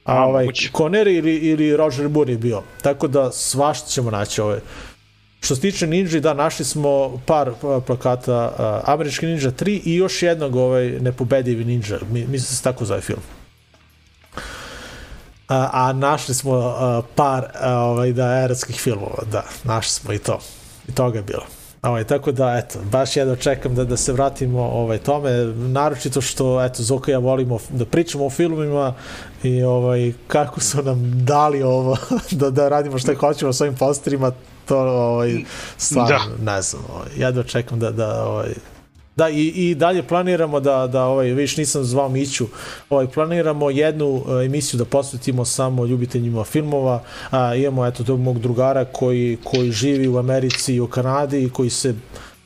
A, ovaj, Connery ili, ili Roger Moore je bio. Tako da svašta ćemo naći ovaj. Što se tiče Ninja, da, našli smo par plakata uh, Američki Ninja 3 i još jednog ovaj, nepobedivi Ninja. Mi, mislim da se tako zove film. A, a našli smo uh, par uh, ovaj, da, erotskih filmova, da, našli smo i to. I toga je bilo. Ovaj, tako da, eto, baš jedno čekam da, da se vratimo ovaj, tome, naročito što, eto, Zoka ja volimo da pričamo o filmima i ovaj, kako su nam dali ovo, da, da radimo što hoćemo s ovim posterima, to ovaj, stvarno, da. ne znam, ovaj, da čekam da, da ovaj, Da, i, i dalje planiramo da, da ovaj, viš nisam zvao Miću, ovaj, planiramo jednu uh, emisiju da posvetimo samo ljubiteljima filmova, a, imamo eto tog mog drugara koji, koji živi u Americi i u Kanadi i koji se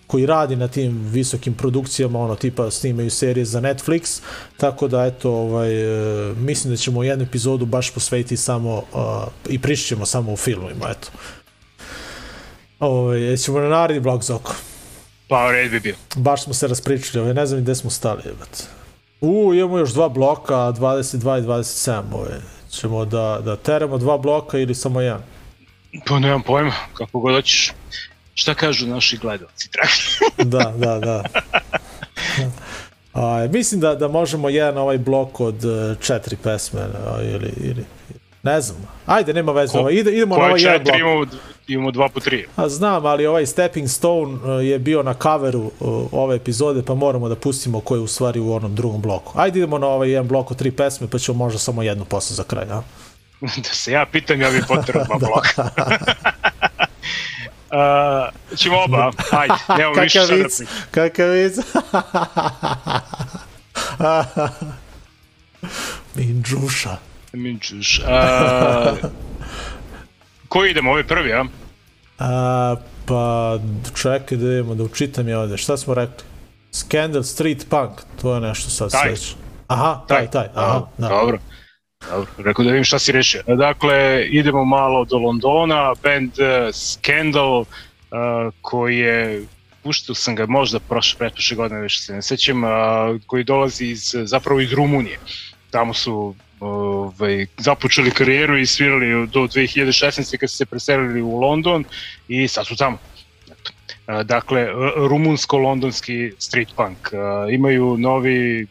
koji radi na tim visokim produkcijama, ono tipa snimaju serije za Netflix, tako da eto, ovaj, e, mislim da ćemo jednu epizodu baš posvetiti samo uh, i pričamo samo o filmovima, eto. Ovaj, ćemo na naredni blog Zoko. Pa, red bi bio. Baš smo se raspričali, ovaj, ne znam gde smo stali. Jebat. U, imamo još dva bloka, 22 i 27. Ovaj. Ćemo da, da teramo dva bloka ili samo jedan? Pa nemam pojma, kako god hoćeš. Šta kažu naši gledalci, da, da, da. A, mislim da, da možemo jedan ovaj blok od uh, četiri pesme ili, ili ne znam. Ajde, nema veze. Ko, Ide, idemo na ovaj jedan blok. Imamo, imamo dva po tri. A znam, ali ovaj Stepping Stone uh, je bio na coveru uh, ove epizode, pa moramo da pustimo ko je u stvari u onom drugom bloku. Ajde idemo na ovaj jedan blok od tri pesme, pa ćemo možda samo jednu posle za kraj, a? da se ja pitam, ja bih potrebno dva bloka. uh, ćemo oba, ajde, nemamo više sad Kakav vic? Minđuša. Minđuš. A, Koji idemo, ovaj prvi, a? A pa, čekaj da idemo, da učitam ja ovde. Šta smo rekli? Scandal Street Punk, to je nešto sad taj. sledeće. Aha, taj, taj, aha. Da. Dobro. Dobro, rekao da vidim šta si rešio. Dakle, idemo malo do Londona, band uh, Scandal, uh, koji je puštao sam ga možda prošle, pretprošle godine, već se ne sećam, koji dolazi iz, zapravo iz Rumunije. Tamo su ovaj, započeli karijeru i svirali do 2016. kad su se preselili u London i sad su tamo. Dakle, rumunsko-londonski street punk. Imaju novi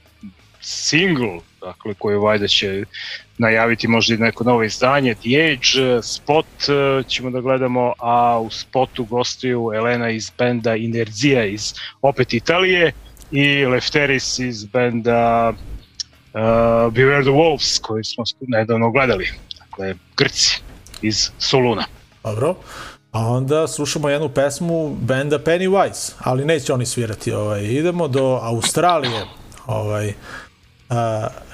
single, dakle, koji valjda će najaviti možda i neko novo izdanje, The Age, spot ćemo da gledamo, a u spotu gostuju Elena iz benda Inerzija iz opet Italije i Lefteris iz benda Beware the Wolves koji smo nedavno gledali. Dakle, Grci iz Soluna. Dobro. A onda slušamo jednu pesmu benda Pennywise, ali neće oni svirati. Ovaj. Idemo do Australije. Ovaj. Uh,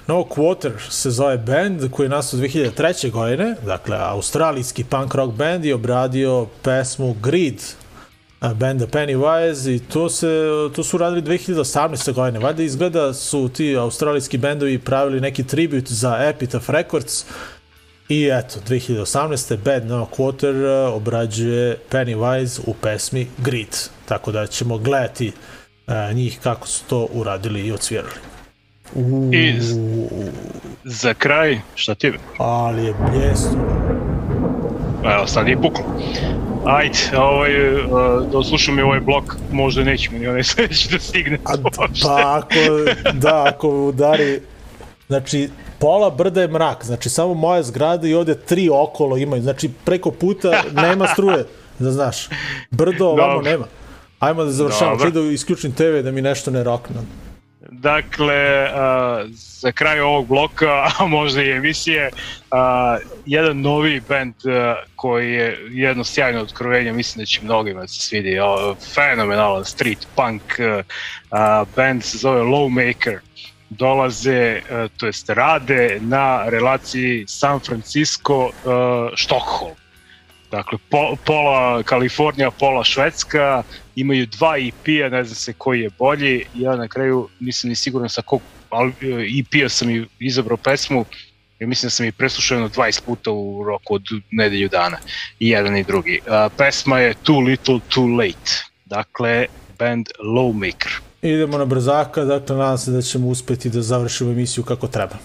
no Quarter se zove band koji je nastao 2003. godine, dakle australijski punk rock band i obradio pesmu Greed benda Pennywise i to, se, to su radili 2018. godine. Valjda izgleda su ti australijski bendovi pravili neki tribut za Epitaph Records i eto, 2018. Bad No Quarter obrađuje Pennywise u pesmi Grit. Tako da ćemo gledati uh, njih kako su to uradili i odsvirali. Uuu. I za kraj, šta ti? Ali je bljesto. Evo, sad je puklo. Ajde, ovaj, uh, da oslušam i ovaj blok, možda nećemo ni onaj sledeći da stigne. A, pa ako, da, ako udari, znači, pola brda je mrak, znači samo moja zgrada i ovde tri okolo imaju, znači preko puta nema struje, da znaš. Brdo ovamo nema. Ajmo da završamo, čuj da isključim TV da mi nešto ne rokne. Dakle, za kraj ovog bloka, a možda i emisije, jedan novi band koji je jedno sjajno otkrovenje, mislim da će mnogima da se svidi, fenomenalan street punk band se zove Lowmaker. Dolaze, to jest rade na relaciji San Francisco, Stockholm Dakle, po, pola Kalifornija, pola Švedska, imaju dva EP-a, ne znam se koji je bolji, ja na kraju nisam ni siguran sa kog EP-a sam i izabrao pesmu, ja mislim da sam i preslušao jedno 20 puta u roku od nedelju dana, i jedan i drugi. A, pesma je Too Little Too Late, dakle, band Lowmaker. Idemo na brzaka, dakle, nadam se da ćemo uspeti da završimo emisiju kako treba.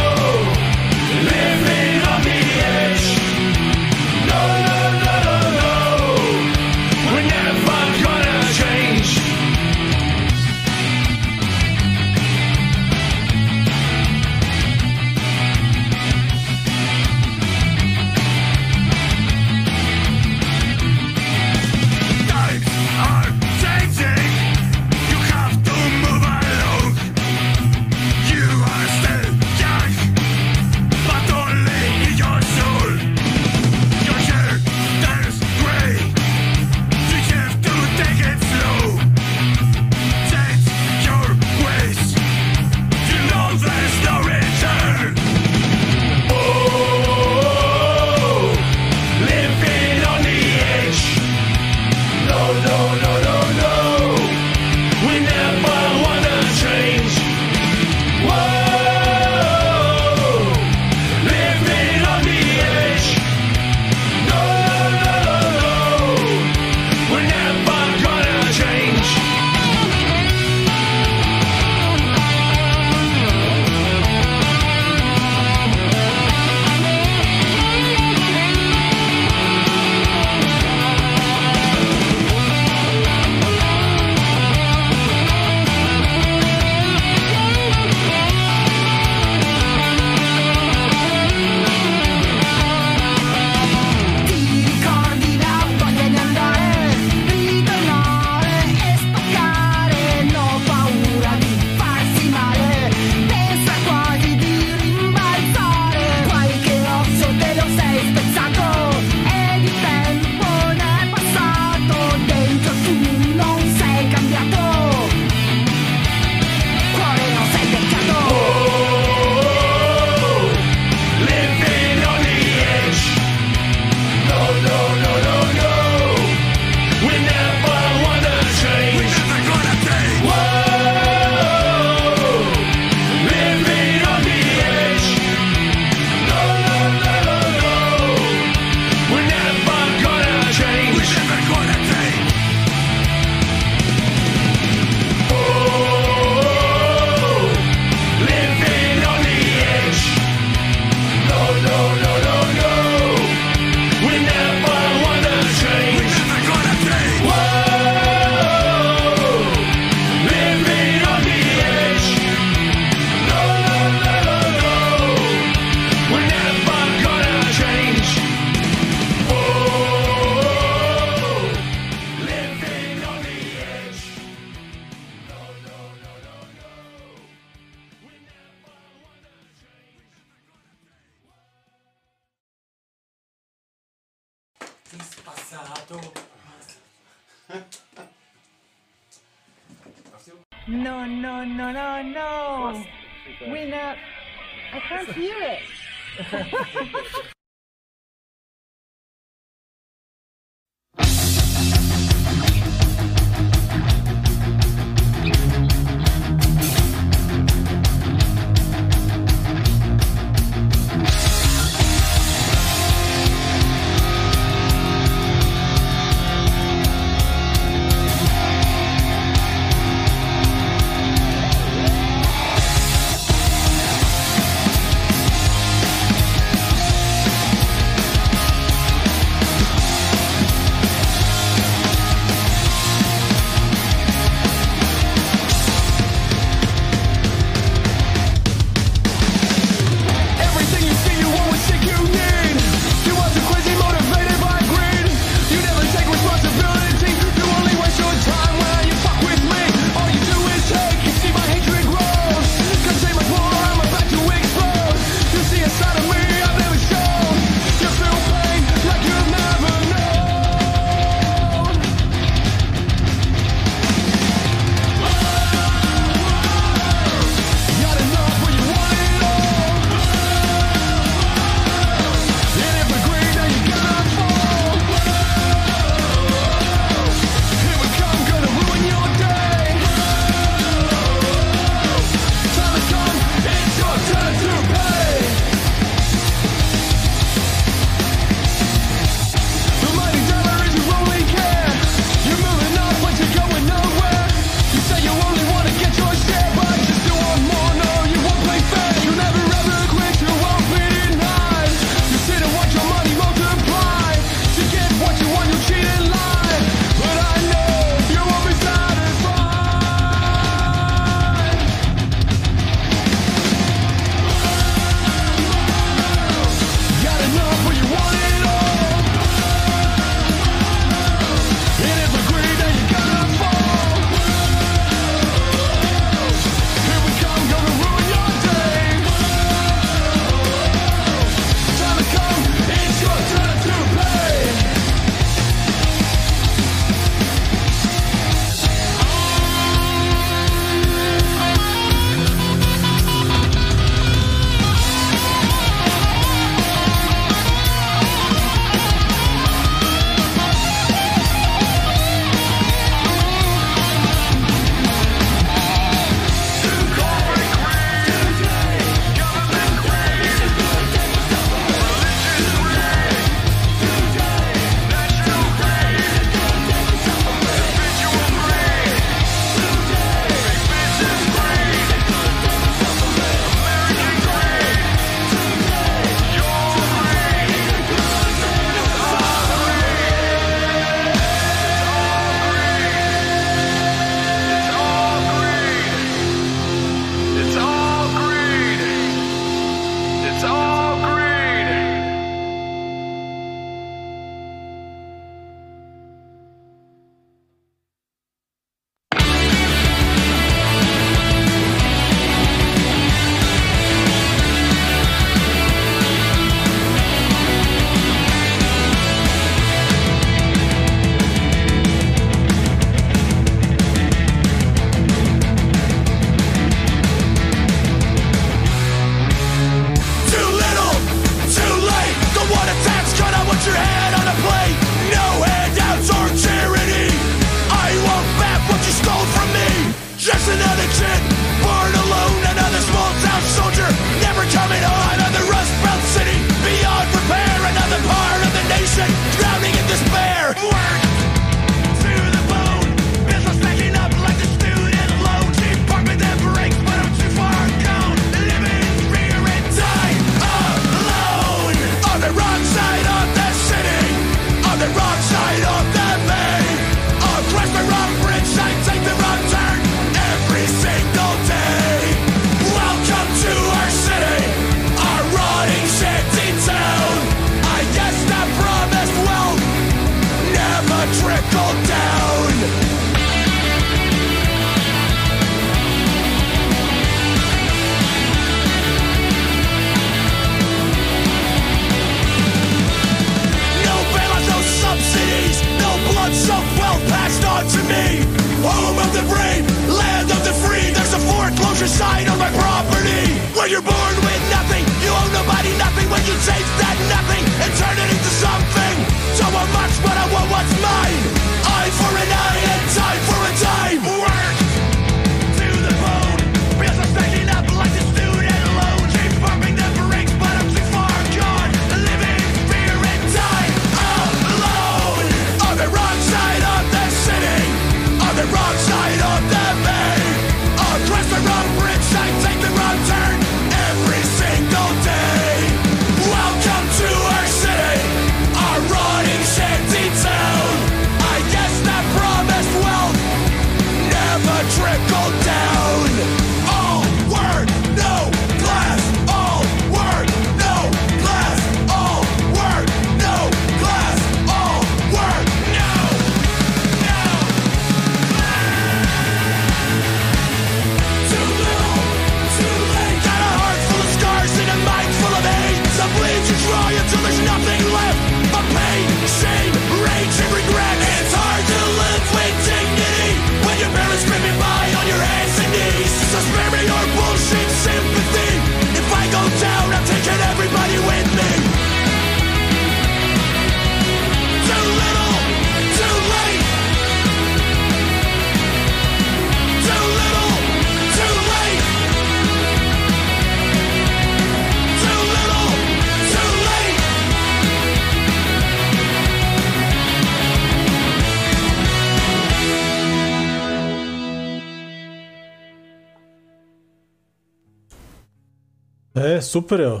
E, super je.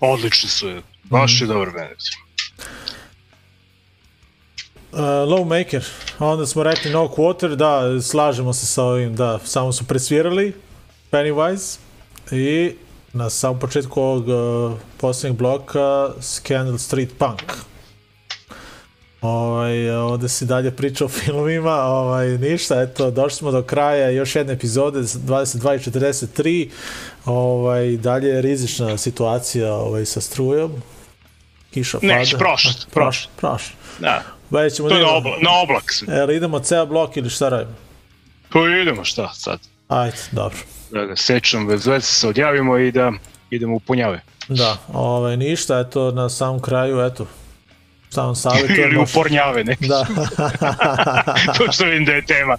Odlični su, baš je dobar band. Uh, Lowmaker, a onda smo rekli No Quarter, da, slažemo se sa ovim, da, samo su presvirali Pennywise i na samom početku ovog uh, posljednjeg bloka Scandal Street Punk. Ovaj, ovde si dalje priča o filmima, ovaj, ništa, eto, došli smo do kraja još jedne epizode, 22 i 43, ovaj, dalje je rizična situacija ovaj, sa strujom, kiša pada. Neć, prošlost, prošlost. Prošlost. Da. Već ćemo To je da na, obla, na oblak. se. Jel idemo ceo blok ili šta radimo? Pa idemo šta sad. Ajde, dobro. Da ga sečem bez veze se odjavimo i da idemo u punjave. Da, ovaj, ništa, eto, na samom kraju, eto, samo savjetujem. Ili u možeš- pornjave, ne? Da, to što vidim da je tema.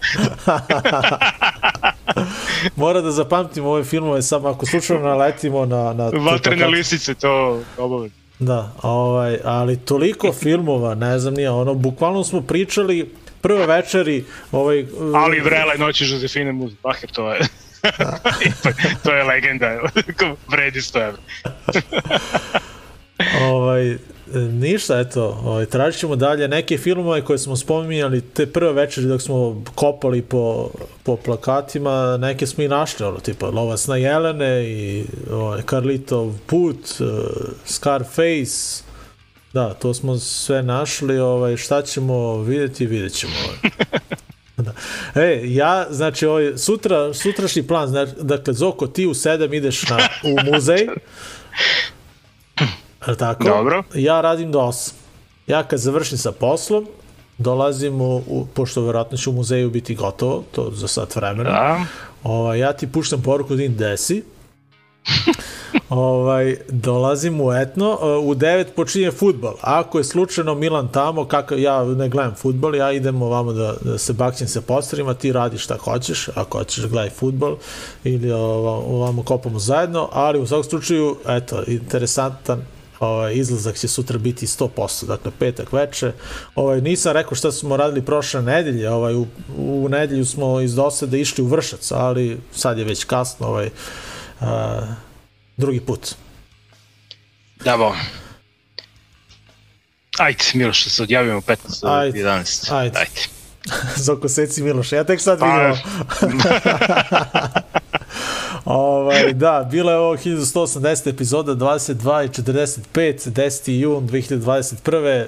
mora da zapamtimo ove filmove, samo ako slučajno naletimo na... na Vatrene lisice, to obavljaju. Da, ovaj, ali toliko filmova, ne znam nije, ono, bukvalno smo pričali prve večeri, ovaj... Ali vrele noći Josefine Muzbacher, to je... to je legenda, vredi 100 evra. ovaj, ništa, eto, ovaj, tražit ćemo dalje neke filmove koje smo spominjali te prve večeri dok smo kopali po, po plakatima, neke smo i našli, ono, tipa Lovac na Jelene i ovaj, Carlitov put, uh, Scarface, da, to smo sve našli, ovaj, šta ćemo vidjeti, vidjet ćemo. Ovaj. Da. E, ja, znači, ovaj, sutra, sutrašnji plan, znači, dakle, Zoko, ti u 7 ideš na, u muzej, Jel tako? Dobro. Ja radim do 8. Ja kad završim sa poslom, dolazim u, u pošto verovatno će u muzeju biti gotovo, to za sat vremena. Da. Ovaj, ja ti puštam poruku da im desi. ovaj, dolazim u etno, u 9 počinje futbal. Ako je slučajno Milan tamo, kakav, ja ne gledam futbal, ja idem ovamo da, da se bakćem sa posterima, ti radiš šta hoćeš, ako hoćeš gledaj futbal ili ovamo, ovamo kopamo zajedno, ali u svakom slučaju, eto, interesantan ovaj, izlazak će sutra biti 100%, dakle petak veče. Ovaj, nisam rekao šta smo radili prošle nedelje, ovaj, u, u nedelju smo iz dosade išli u Vršac, ali sad je već kasno, ovaj, a, drugi put. Da, bo. Ajde, Miloš, da se odjavimo u 15 do Ajde, 11. ajde. Ajde. Zoko seci Miloša, ja tek sad Pa, vidio. ovaj, da, bila je ovo 1180 epizoda, 22 i 45, 10. jun 2021.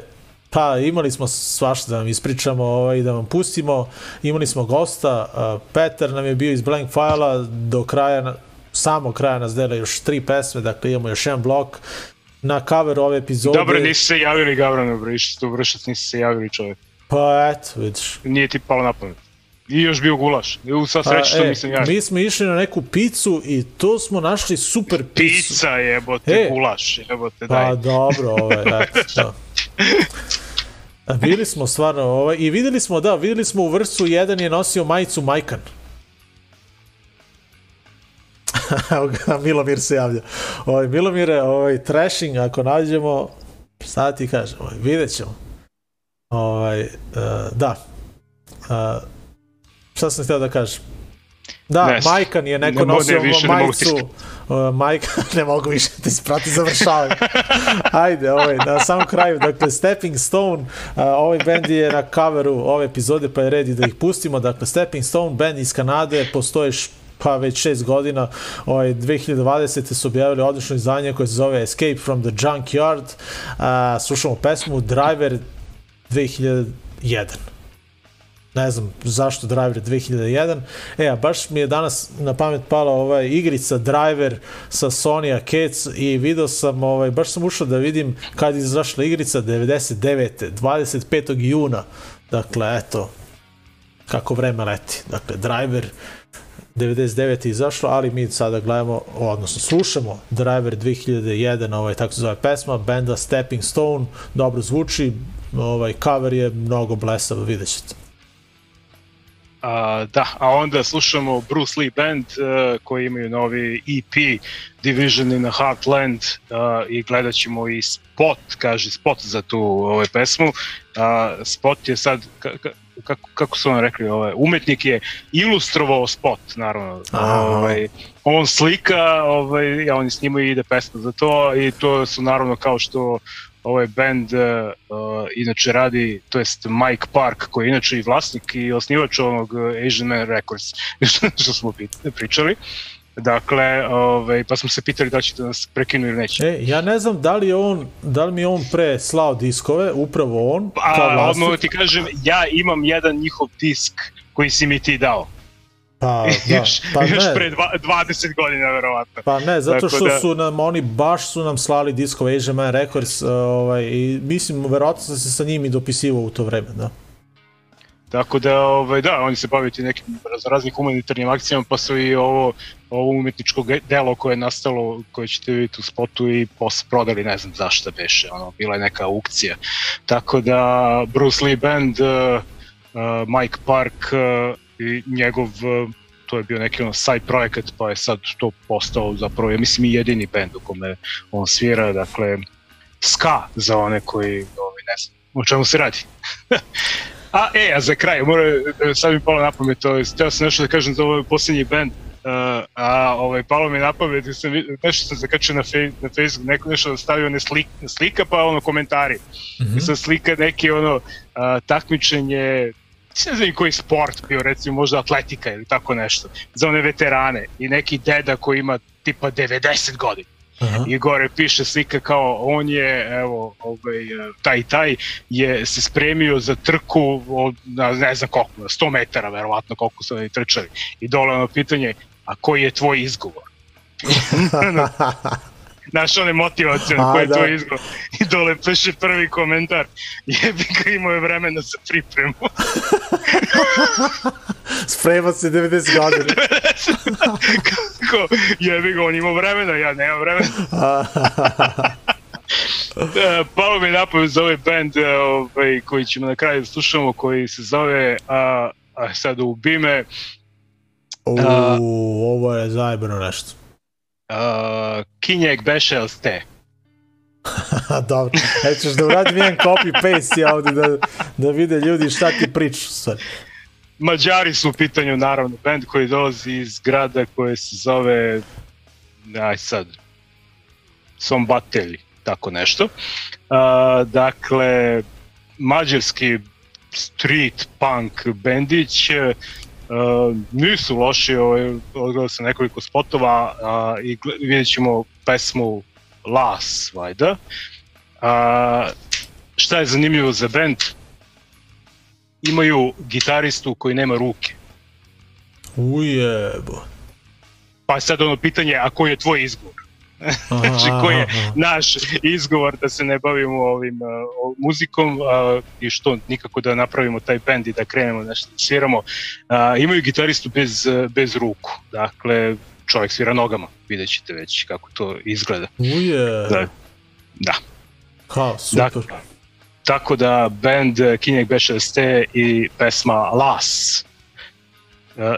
Pa imali smo svašta da vam ispričamo ovaj, da vam pustimo. Imali smo gosta, Petar nam je bio iz Blank File-a, do kraja, samo kraja nas dela još tri pesme, dakle imamo još jedan blok. Na cover ove epizode... Dobro, nisi se javili, Gavrano, bre, išli ste u Vršac, nisi se javili čovjek. Pa eto, vidiš. Nije ti palo na pamet. I još bio gulaš. U sva sreća što e, mislim ja. Mi smo išli na neku picu i to smo našli super picu. Pizza jebote, E. gulaš jebote, daj. Pa dobro, ovaj, da. A Bili smo stvarno, ovaj, i videli smo, da, videli smo u vrstu, jedan je nosio majicu Majkan. Evo ga, Milomir se javlja. Ovaj, Milomire, ovaj, trashing, ako nađemo, šta ti kažem, ovaj, vidjet ćemo. Ovaj, uh, da. Uh, šta sam htio da kažem? Da, Ne, Majkan je neko ne ne, nosio više ne mogu majicu. Uh, Majkan, ne mogu više da isprati završavanje. Ajde, ovaj, na samom kraju, dakle, Stepping Stone, uh, ovaj band je na coveru ove epizode, pa je red i da ih pustimo. Dakle, Stepping Stone, band iz Kanade, postoje pa već šest godina, ovaj, 2020. su objavili odlično izdanje koje se zove Escape from the Junkyard. Uh, slušamo pesmu Driver 2001 ne znam zašto Driver 2001. E, a baš mi je danas na pamet pala ovaj igrica Driver sa Sony Arcades i video sam, ovaj, baš sam ušao da vidim kad je izašla igrica 99. 25. juna. Dakle, eto, kako vreme leti. Dakle, Driver 99 je izašlo, ali mi sada gledamo, odnosno slušamo Driver 2001, ovaj, tako se zove pesma, benda Stepping Stone, dobro zvuči, ovaj, cover je mnogo blesav, vidjet ćete. A, da, a onda slušamo Bruce Lee Band uh, koji imaju novi EP Division in a Heartland uh, i gledat ćemo i spot, kaže spot za tu ovaj, pesmu. Uh, spot je sad, ka, ka, kako, kako su vam rekli, ovaj, umetnik je ilustrovao spot, naravno. Aha. Ovaj, on slika, ovaj, a on s njima ide pesma za to i to su naravno kao što ovaj band uh, inače radi, to jest Mike Park koji je inače i vlasnik i osnivač onog uh, Asian Man Records što smo pričali. Dakle, ovaj, pa smo se pitali da ćete nas prekinu ili neće. E, ja ne znam da li on, da li mi on pre slao diskove, upravo on, kao A vlasnik. odmah ti kažem, ja imam jedan njihov disk koji si mi ti dao. Pa, da, još, pa još ne, pre dva, 20 godina, verovatno. pa ne, zato što da- su nam, oni baš su nam slali diskove Asian Man Records, uh, ovaj, i mislim, verovatno sam se sa njim i dopisivao u to vreme, da. Tako da, ovaj, da, oni se bavaju ti nekim raz, raznih humanitarnim akcijama, pa su i ovo, ovo umetničko delo koje je nastalo, koje ćete vidjeti u spotu i pos prodali, ne znam zašto beše, ono, bila je neka aukcija. Tako da, Bruce Lee Band, uh, Mike Park uh, i njegov, uh, to je bio neki ono side projekat, pa je sad to postao zapravo, ja mislim, i jedini band u kome on svira, dakle, ska za one koji, ovaj, ne znam, o čemu se radi. A, e, a za kraj, mora, e, sad mi palo na pamet, to je, teo sam nešto da kažem za ovaj posljednji band, uh, a ovaj, palo mi na pamet, sam, nešto sam zakačio na, fej, na Facebook, neko nešto da stavio ne slik, slika, pa ono komentari. Mm -hmm. I sad slika neki ono, a, takmičenje, ne znam koji sport bio, recimo možda atletika ili tako nešto, za one veterane i neki deda koji ima tipa 90 godina. Aha. i gore piše slika kao on je evo ovaj taj taj je se spremio za trku od ne znam koliko na 100 metara verovatno koliko su oni trčali. I dole ono pitanje a koji je tvoj izgovor Znaš, one motivacije, A, koji da. tvoj izgovor. I dole piše prvi komentar. Jebi ga imao je vremena za pripremu. Sprema se 90 godina. Kako, jebi ga, on imao vremena, ja nemam vremena. E, Palo mi napamet za ovaj band e, ovaj, koji ćemo na kraju da slušamo, koji se zove a, a sad ubi me U, A- ovo je zajebano nešto. A, Kinjeg Bešel ste. Dobro, e ćeš da uradim jedan copy-paste ja ovde da, da vide ljudi šta ti pričaš. u stvari. Mađari su u pitanju, naravno, band koji dolazi iz grada koje se zove, aj sad, Sombatelji, tako nešto. A, dakle, mađarski street punk bendić, Uh, nisu loši, ovaj, odgledao sam nekoliko spotova a, i vidjet ćemo pesmu Las, vajda. A, šta je zanimljivo za band? Imaju gitaristu koji nema ruke. Ujebo. Pa je sad ono pitanje, a koji je tvoj izgovor? znači koji je naš izgovor da se ne bavimo ovim uh, muzikom uh, i što nikako da napravimo taj bend i da krenemo da sviramo. Uh, imaju gitaristu bez, bez ruku, dakle čovjek svira nogama, vidjet ćete već kako to izgleda. Uje. Da. da. Kao, super. Dakle, tako da band Kinjeg B6T i pesma Las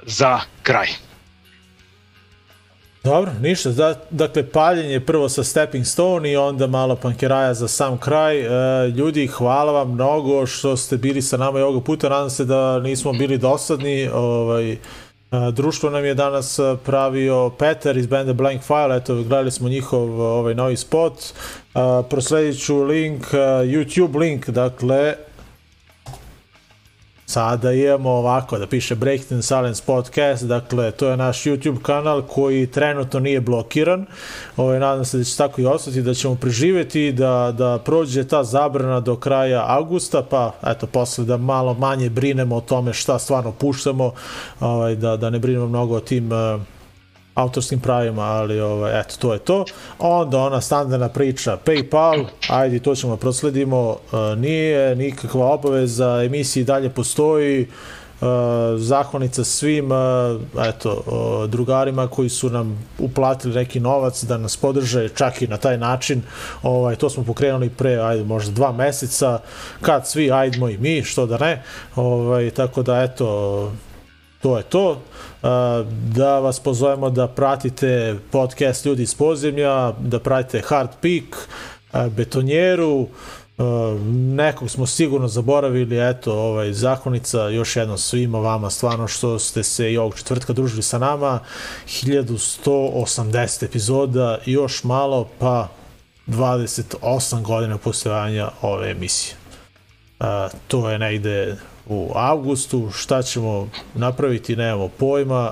za kraj. Dobro, ništa. Da, dakle, paljenje prvo sa Stepping Stone i onda malo pankeraja za sam kraj. E, ljudi, hvala vam mnogo što ste bili sa nama i ovoga puta. Nadam se da nismo bili dosadni. Ovaj, e, društvo nam je danas pravio Peter iz benda Blank File. Eto, gledali smo njihov ovaj, novi spot. E, prosledit ću link, e, YouTube link, dakle, Sada imamo ovako da piše Breakdown Silence Podcast, dakle to je naš YouTube kanal koji trenutno nije blokiran. Ovaj, nadam se da će tako i ostati, da ćemo preživeti, da, da prođe ta zabrana do kraja avgusta, pa eto posle da malo manje brinemo o tome šta stvarno puštamo, ovaj, da, da ne brinemo mnogo o tim uh, autorskim pravima, ali ovaj, eto, to je to. Onda ona standardna priča, PayPal, ajde, to ćemo da prosledimo, uh, nije nikakva obaveza, emisiji dalje postoji, Uh, zahvalnica svim uh, eto, uh, drugarima koji su nam uplatili neki novac da nas podrže čak i na taj način. Ovaj, to smo pokrenuli pre ajde, možda dva meseca kad svi ajdemo i mi što da ne. Ovaj, tako da eto to je to. Da vas pozovemo da pratite podcast Ljudi iz podzemlja, da pratite Hard Peak, Betonjeru, nekog smo sigurno zaboravili, eto, ovaj, zakonica, još jednom svima vama, stvarno što ste se i ovog četvrtka družili sa nama, 1180 epizoda, još malo, pa 28 godina postojanja ove emisije. Uh, to je negde u avgustu, šta ćemo napraviti, nemamo pojma,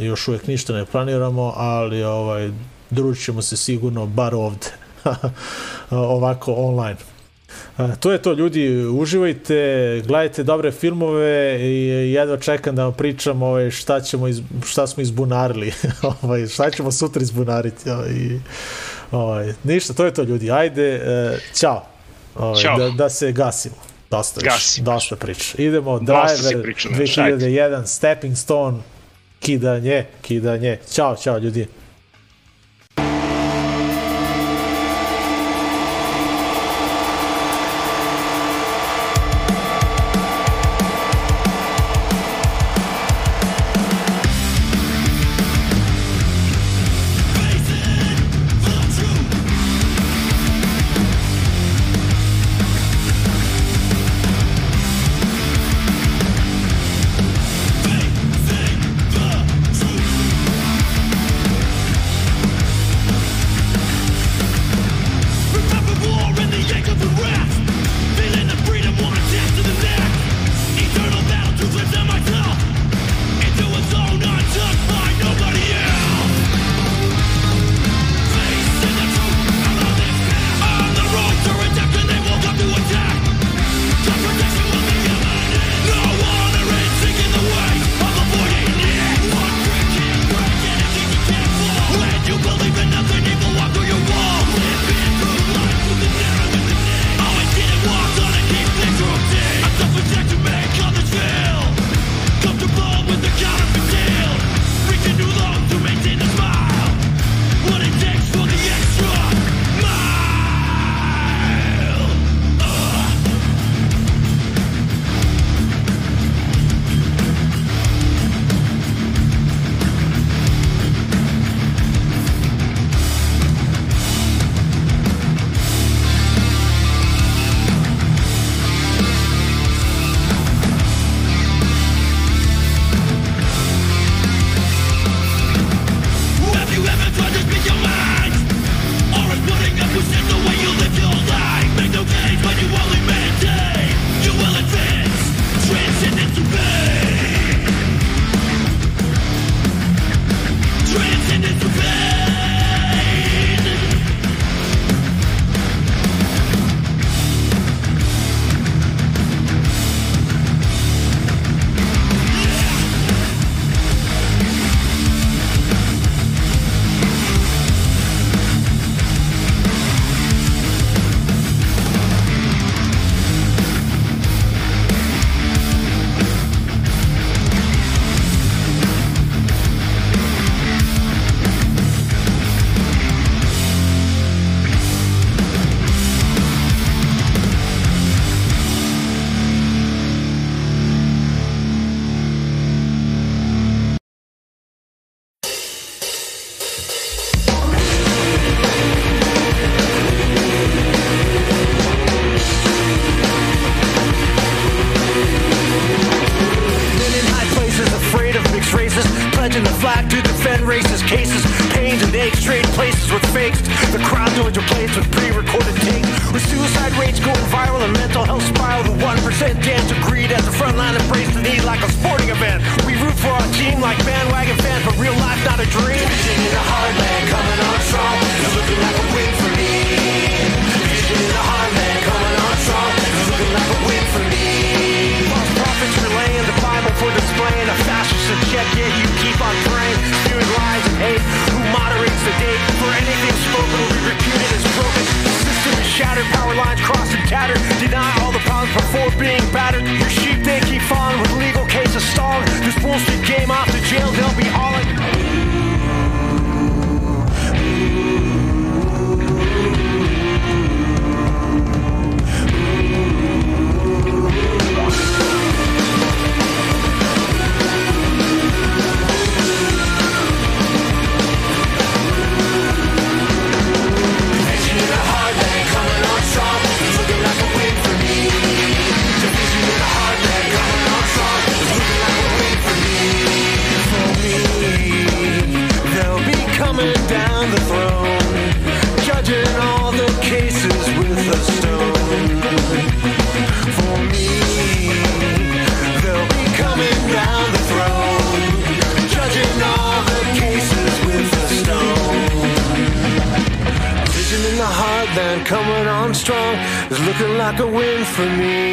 još uvek ništa ne planiramo, ali ovaj, družit ćemo se sigurno bar ovde, ovako online. To je to ljudi, uživajte, gledajte dobre filmove i jedva čekam da vam pričam ovaj, šta, ćemo iz, šta smo izbunarili, ovaj, šta ćemo sutra izbunariti. Ovaj, ovaj, ništa, to je to ljudi, ajde, uh, ćao. Ovaj. Da, da se gasimo. Dosta, Gasi. dosta priča. Idemo, Driver pričao, 2001, Stepping Stone, kidanje, kidanje. Ćao, čao ljudi. Is looking like a win for me.